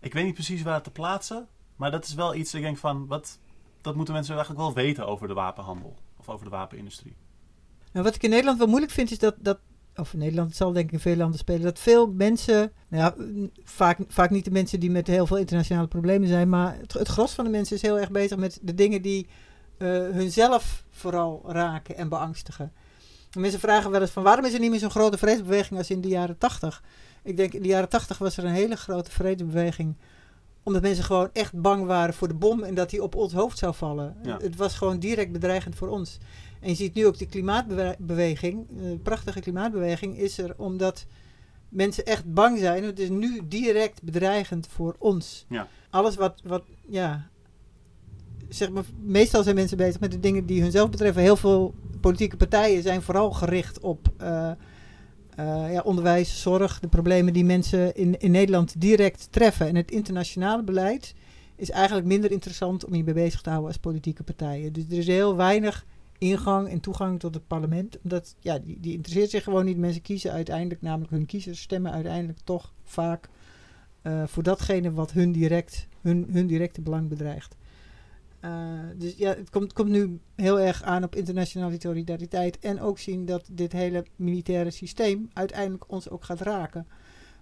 Ik weet niet precies waar het te plaatsen. Maar dat is wel iets, ik denk van... Wat, dat moeten mensen eigenlijk wel weten over de wapenhandel. Of over de wapenindustrie. Nou, wat ik in Nederland wel moeilijk vind, is dat, dat of in Nederland, het zal denk ik in veel landen spelen, dat veel mensen, nou ja, vaak, vaak niet de mensen die met heel veel internationale problemen zijn, maar het, het gros van de mensen is heel erg bezig met de dingen die hunzelf vooral raken en beangstigen. En mensen vragen wel eens van waarom is er niet meer zo'n grote vredesbeweging als in de jaren tachtig? Ik denk in de jaren tachtig was er een hele grote vredesbeweging omdat mensen gewoon echt bang waren voor de bom en dat die op ons hoofd zou vallen. Ja. Het was gewoon direct bedreigend voor ons. En je ziet nu ook de klimaatbeweging, de prachtige klimaatbeweging, is er omdat mensen echt bang zijn. Het is nu direct bedreigend voor ons. Ja. Alles wat, wat, ja, zeg maar, meestal zijn mensen bezig met de dingen die hunzelf betreffen. Heel veel politieke partijen zijn vooral gericht op eh, eh, ja, onderwijs, zorg, de problemen die mensen in, in Nederland direct treffen. En het internationale beleid is eigenlijk minder interessant om je mee bezig te houden als politieke partijen. Dus er is heel weinig ingang en toegang tot het parlement. Omdat, ja, die, die interesseert zich gewoon niet. Mensen kiezen uiteindelijk, namelijk hun kiezers stemmen uiteindelijk toch vaak eh, voor datgene wat hun, direct, hun, hun directe belang bedreigt. Eh, dus ja, het komt, komt nu heel erg aan op internationale solidariteit. En ook zien dat dit hele militaire systeem uiteindelijk ons ook gaat raken.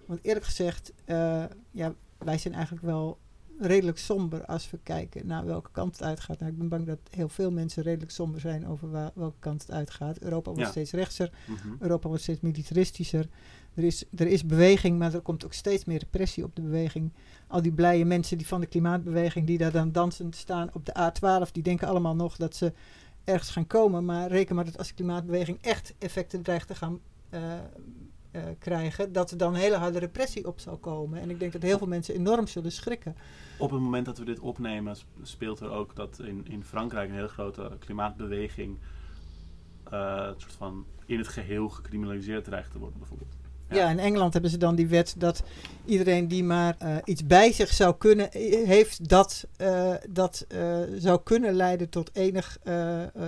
Want eerlijk gezegd, eh, ja, wij zijn eigenlijk wel redelijk somber als we kijken naar welke kant het uitgaat. Nou, ik ben bang dat heel veel mensen redelijk somber zijn over waar, welke kant het uitgaat. Europa wordt Ja. steeds rechtser, Mhm. Europa wordt steeds militaristischer. Er is, er is beweging, maar er komt ook steeds meer repressie op de beweging. Al die blije mensen die van de klimaatbeweging, die daar dan dansend staan op de A12, die denken allemaal nog dat ze ergens gaan komen. Maar reken maar dat als de klimaatbeweging echt effecten dreigt te gaan eh, eh, krijgen, dat er dan hele harde repressie op zal komen. En ik denk dat heel veel mensen enorm zullen schrikken. Op het moment dat we dit opnemen, sp- speelt er ook dat in, in Frankrijk een hele grote klimaatbeweging eh, soort van in het geheel gecriminaliseerd dreigt te worden, bijvoorbeeld. Ja. Ja. in Engeland hebben ze dan die wet dat iedereen die maar eh, iets bij zich zou kunnen, eh, heeft dat, eh, dat zou kunnen leiden tot enig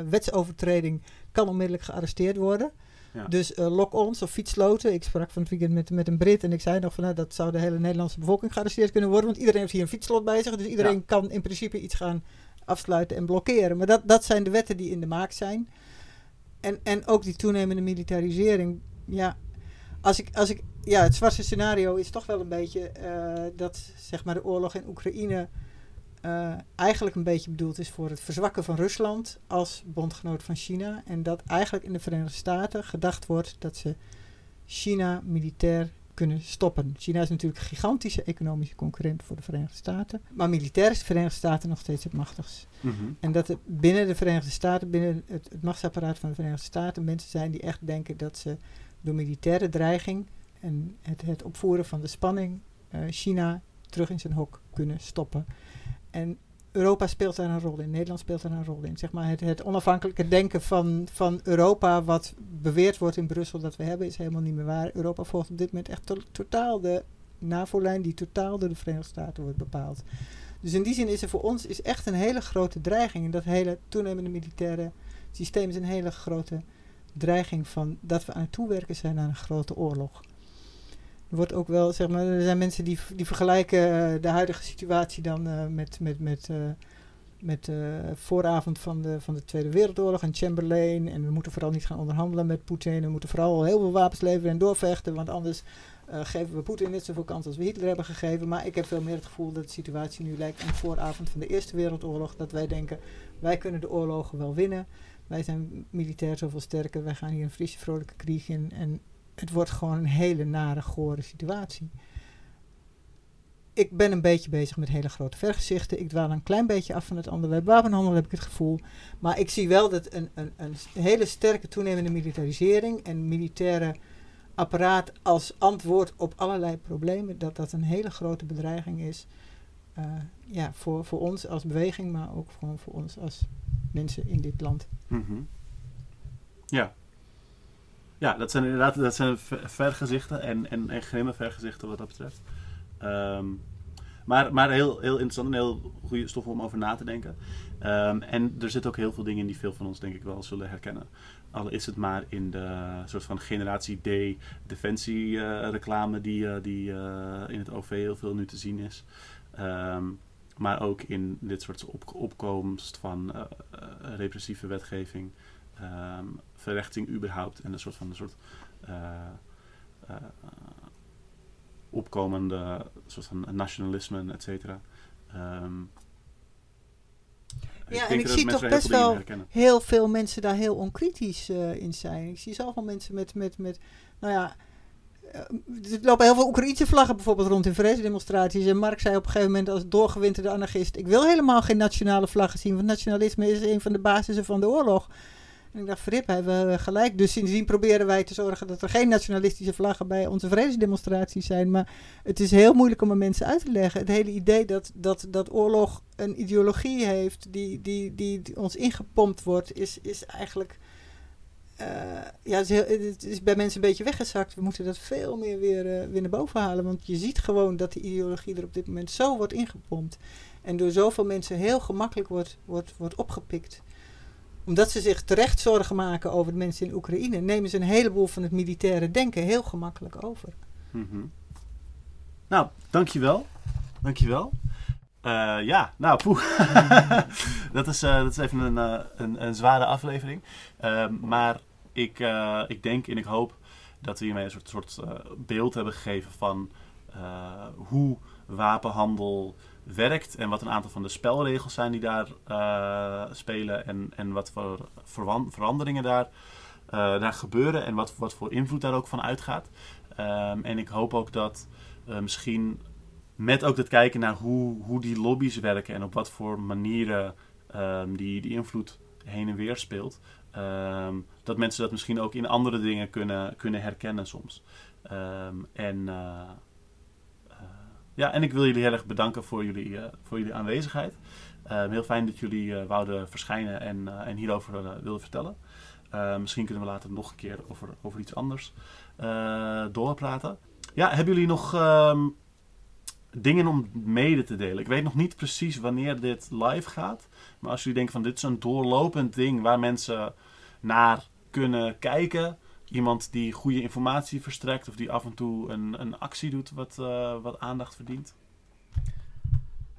wetsovertreding, kan onmiddellijk gearresteerd worden. Ja. Dus lock-ons of fietsloten. Ik sprak van het weekend met, met een Brit en ik zei nog van nou, dat zou de hele Nederlandse bevolking gearresteerd kunnen worden. Want iedereen heeft hier een fietslot bij zich. Dus iedereen Ja. kan in principe iets gaan afsluiten en blokkeren. Maar dat, dat zijn de wetten die in de maak zijn. En, en ook die toenemende militarisering. Ja, als ik, als ik, ja, het zwarte scenario is toch wel een beetje eh, dat zeg maar, de oorlog in Oekraïne eh, eigenlijk een beetje bedoeld is voor het verzwakken van Rusland als bondgenoot van China. En dat eigenlijk in de Verenigde Staten gedacht wordt dat ze China militair kunnen stoppen. China is natuurlijk een gigantische economische concurrent voor de Verenigde Staten. Maar militair is de Verenigde Staten nog steeds het machtigst. Mhm. En dat er binnen de Verenigde Staten, binnen het, het machtsapparaat van de Verenigde Staten, mensen zijn die echt denken dat ze door militaire dreiging en het, het opvoeren van de spanning eh, China terug in zijn hok kunnen stoppen. En Europa speelt daar een rol in, Nederland speelt daar een rol in. Zeg maar het, het onafhankelijke denken van, van Europa, wat beweerd wordt in Brussel dat we hebben, is helemaal niet meer waar. Europa volgt op dit moment echt to- totaal de NAVO-lijn die totaal door de Verenigde Staten wordt bepaald. Dus in die zin is er voor ons is echt een hele grote dreiging. En dat hele toenemende militaire systeem is een hele grote dreiging van dat we aan het toewerken zijn naar een grote oorlog. Er wordt ook wel, zeg maar, er zijn mensen die, die vergelijken eh, de huidige situatie dan eh, met, met, met, eh, met de vooravond van de, van de Tweede Wereldoorlog en Chamberlain. En we moeten vooral niet gaan onderhandelen met Poetin. We moeten vooral heel veel wapens leveren en doorvechten, want anders geven we Poetin net zoveel kans als we Hitler hebben gegeven. Maar ik heb veel meer het gevoel dat de situatie nu lijkt aan de vooravond van de Eerste Wereldoorlog. Dat wij denken, wij kunnen de oorlogen wel winnen. Wij zijn militair zoveel sterker. Wij gaan hier een frisse, vrolijke krieg in. En het wordt gewoon een hele nare, gore situatie. Ik ben een beetje bezig met hele grote vergezichten. Ik dwaal een klein beetje af van het onderwerp wapenhandel, heb ik het gevoel. Maar ik zie wel dat een, een, een hele sterke toenemende militarisering en militaire apparaat als antwoord op allerlei problemen, dat dat een hele grote bedreiging is. Eh, ja, voor, voor ons als beweging, maar ook gewoon voor ons als mensen in dit land. Mhm. Ja. Ja, dat zijn inderdaad dat zijn ver- vergezichten en, en, en grimme vergezichten wat dat betreft. Ehm, maar maar heel, heel interessant en heel goede stof om over na te denken. Ehm, en er zitten ook heel veel dingen in die veel van ons denk ik wel zullen herkennen. Al is het maar in de soort van generatie D defensie eh, reclame die, eh, die in het OV heel veel nu te zien is. Ehm, maar ook in dit soort op, opkomst van eh, eh, repressieve wetgeving, ehm, verrechting überhaupt en een soort van een soort eh, opkomende soort van nationalisme, et cetera. Ehm, Ja, en ik zie toch best wel heel veel mensen daar heel onkritisch in zijn. Ik zie zoveel mensen met, met, met nou ja, er lopen heel veel Oekraïnse vlaggen bijvoorbeeld rond in vredesdemonstraties. En Mark zei op een gegeven moment als doorgewinterde anarchist, ik wil helemaal geen nationale vlaggen zien, want nationalisme is een van de basissen van de oorlog. En ik dacht, hij hebben we gelijk. Dus sindsdien proberen wij te zorgen dat er geen nationalistische vlaggen bij onze vredesdemonstraties zijn. Maar het is heel moeilijk om aan mensen uit te leggen. Het hele idee dat, dat, dat oorlog een ideologie heeft die, die, die, die ons ingepompt wordt, is, is eigenlijk. Eh, ja, het is, bij mensen een beetje weggezakt. We moeten dat veel meer weer, eh, weer naar boven halen. Want je ziet gewoon dat die ideologie er op dit moment zo wordt ingepompt. En door zoveel mensen heel gemakkelijk wordt, wordt, wordt opgepikt omdat ze zich terecht zorgen maken over de mensen in Oekraïne, nemen ze een heleboel van het militaire denken heel gemakkelijk over. Mhm. Nou, dankjewel. Dankjewel. Eh ja, nou, poeh. dat, is, dat is even een, een, een zware aflevering. Maar ik, eh, ik denk en ik hoop dat we hiermee een soort, soort eh, beeld hebben gegeven van eh, hoe wapenhandel werkt en wat een aantal van de spelregels zijn die daar spelen en, en wat voor veranderingen daar, daar gebeuren en wat, wat voor invloed daar ook van uitgaat. Ehm, en ik hoop ook dat misschien met ook het kijken naar hoe, hoe die lobby's werken en op wat voor manieren ehm, die, die invloed heen en weer speelt, ehm, dat mensen dat misschien ook in andere dingen kunnen, kunnen herkennen soms. Ehm, en, eh, eh, ja, en ik wil jullie heel erg bedanken voor jullie, eh, voor jullie aanwezigheid. Ehm, heel fijn dat jullie wouden verschijnen en, en hierover wilden vertellen. Misschien kunnen we later nog een keer over, over iets anders doorpraten. Ja, hebben jullie nog dingen om mede te delen? Ik weet nog niet precies wanneer dit live gaat. Maar als jullie denken van dit is een doorlopend ding waar mensen naar kunnen kijken. Iemand die goede informatie verstrekt of die af en toe een, een actie doet wat, eh, wat aandacht verdient.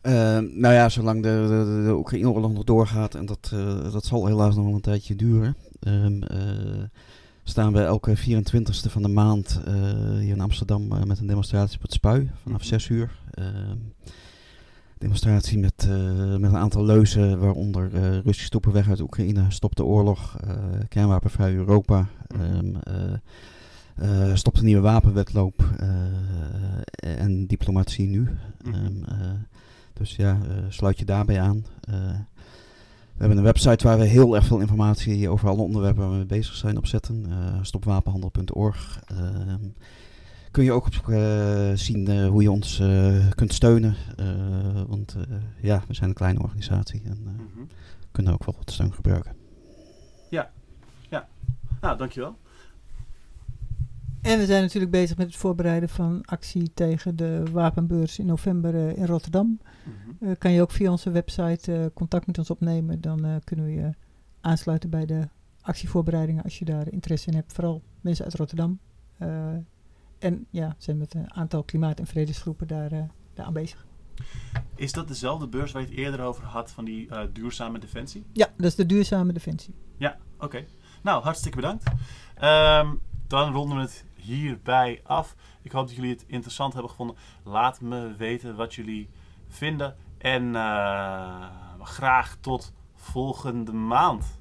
Eh, nou ja, zolang de, de, de Oekraïne-oorlog nog doorgaat, en dat, eh, dat zal helaas nog wel een tijdje duren, ehm, eh, staan we elke 24e van de maand hier in Amsterdam met een demonstratie op het Spui vanaf Mhm. 6 uur. Demonstratie met, eh, met een aantal leuzen, waaronder eh Russische stoppen weg uit Oekraïne, stop de oorlog, eh kernwapenvrij Europa, Mhm. ehm, eh, eh, stop de nieuwe wapenwetloop en diplomatie nu. Mhm. Ehm, eh, dus ja, sluit je daarbij aan. We hebben een website waar we heel erg veel informatie over alle onderwerpen waar we mee bezig zijn opzetten. stopwapenhandel.org. Kun je ook op, eh, zien eh, hoe je ons eh, kunt steunen. Eh, want eh, ja, we zijn een kleine organisatie en eh, Mhm. kunnen ook wel wat steun gebruiken. Nou, dankjewel. En we zijn natuurlijk bezig met het voorbereiden van actie tegen de wapenbeurs in november eh, in Rotterdam. Mhm. Eh, kan je ook via onze website eh, contact met ons opnemen. Dan eh, kunnen we je aansluiten bij de actievoorbereidingen als je daar interesse in hebt. Vooral mensen uit Rotterdam. En ja, zijn met een aantal klimaat- en vredesgroepen daar, eh, daar aanwezig. Is dat dezelfde beurs waar je het eerder over had van die eh, duurzame defensie? Ja, dat is de duurzame defensie. Ja, oké. Nou, hartstikke bedankt. Ehm, dan ronden we het hierbij af. Ik hoop dat jullie het interessant hebben gevonden. Laat me weten wat jullie vinden. En eh, graag tot volgende maand.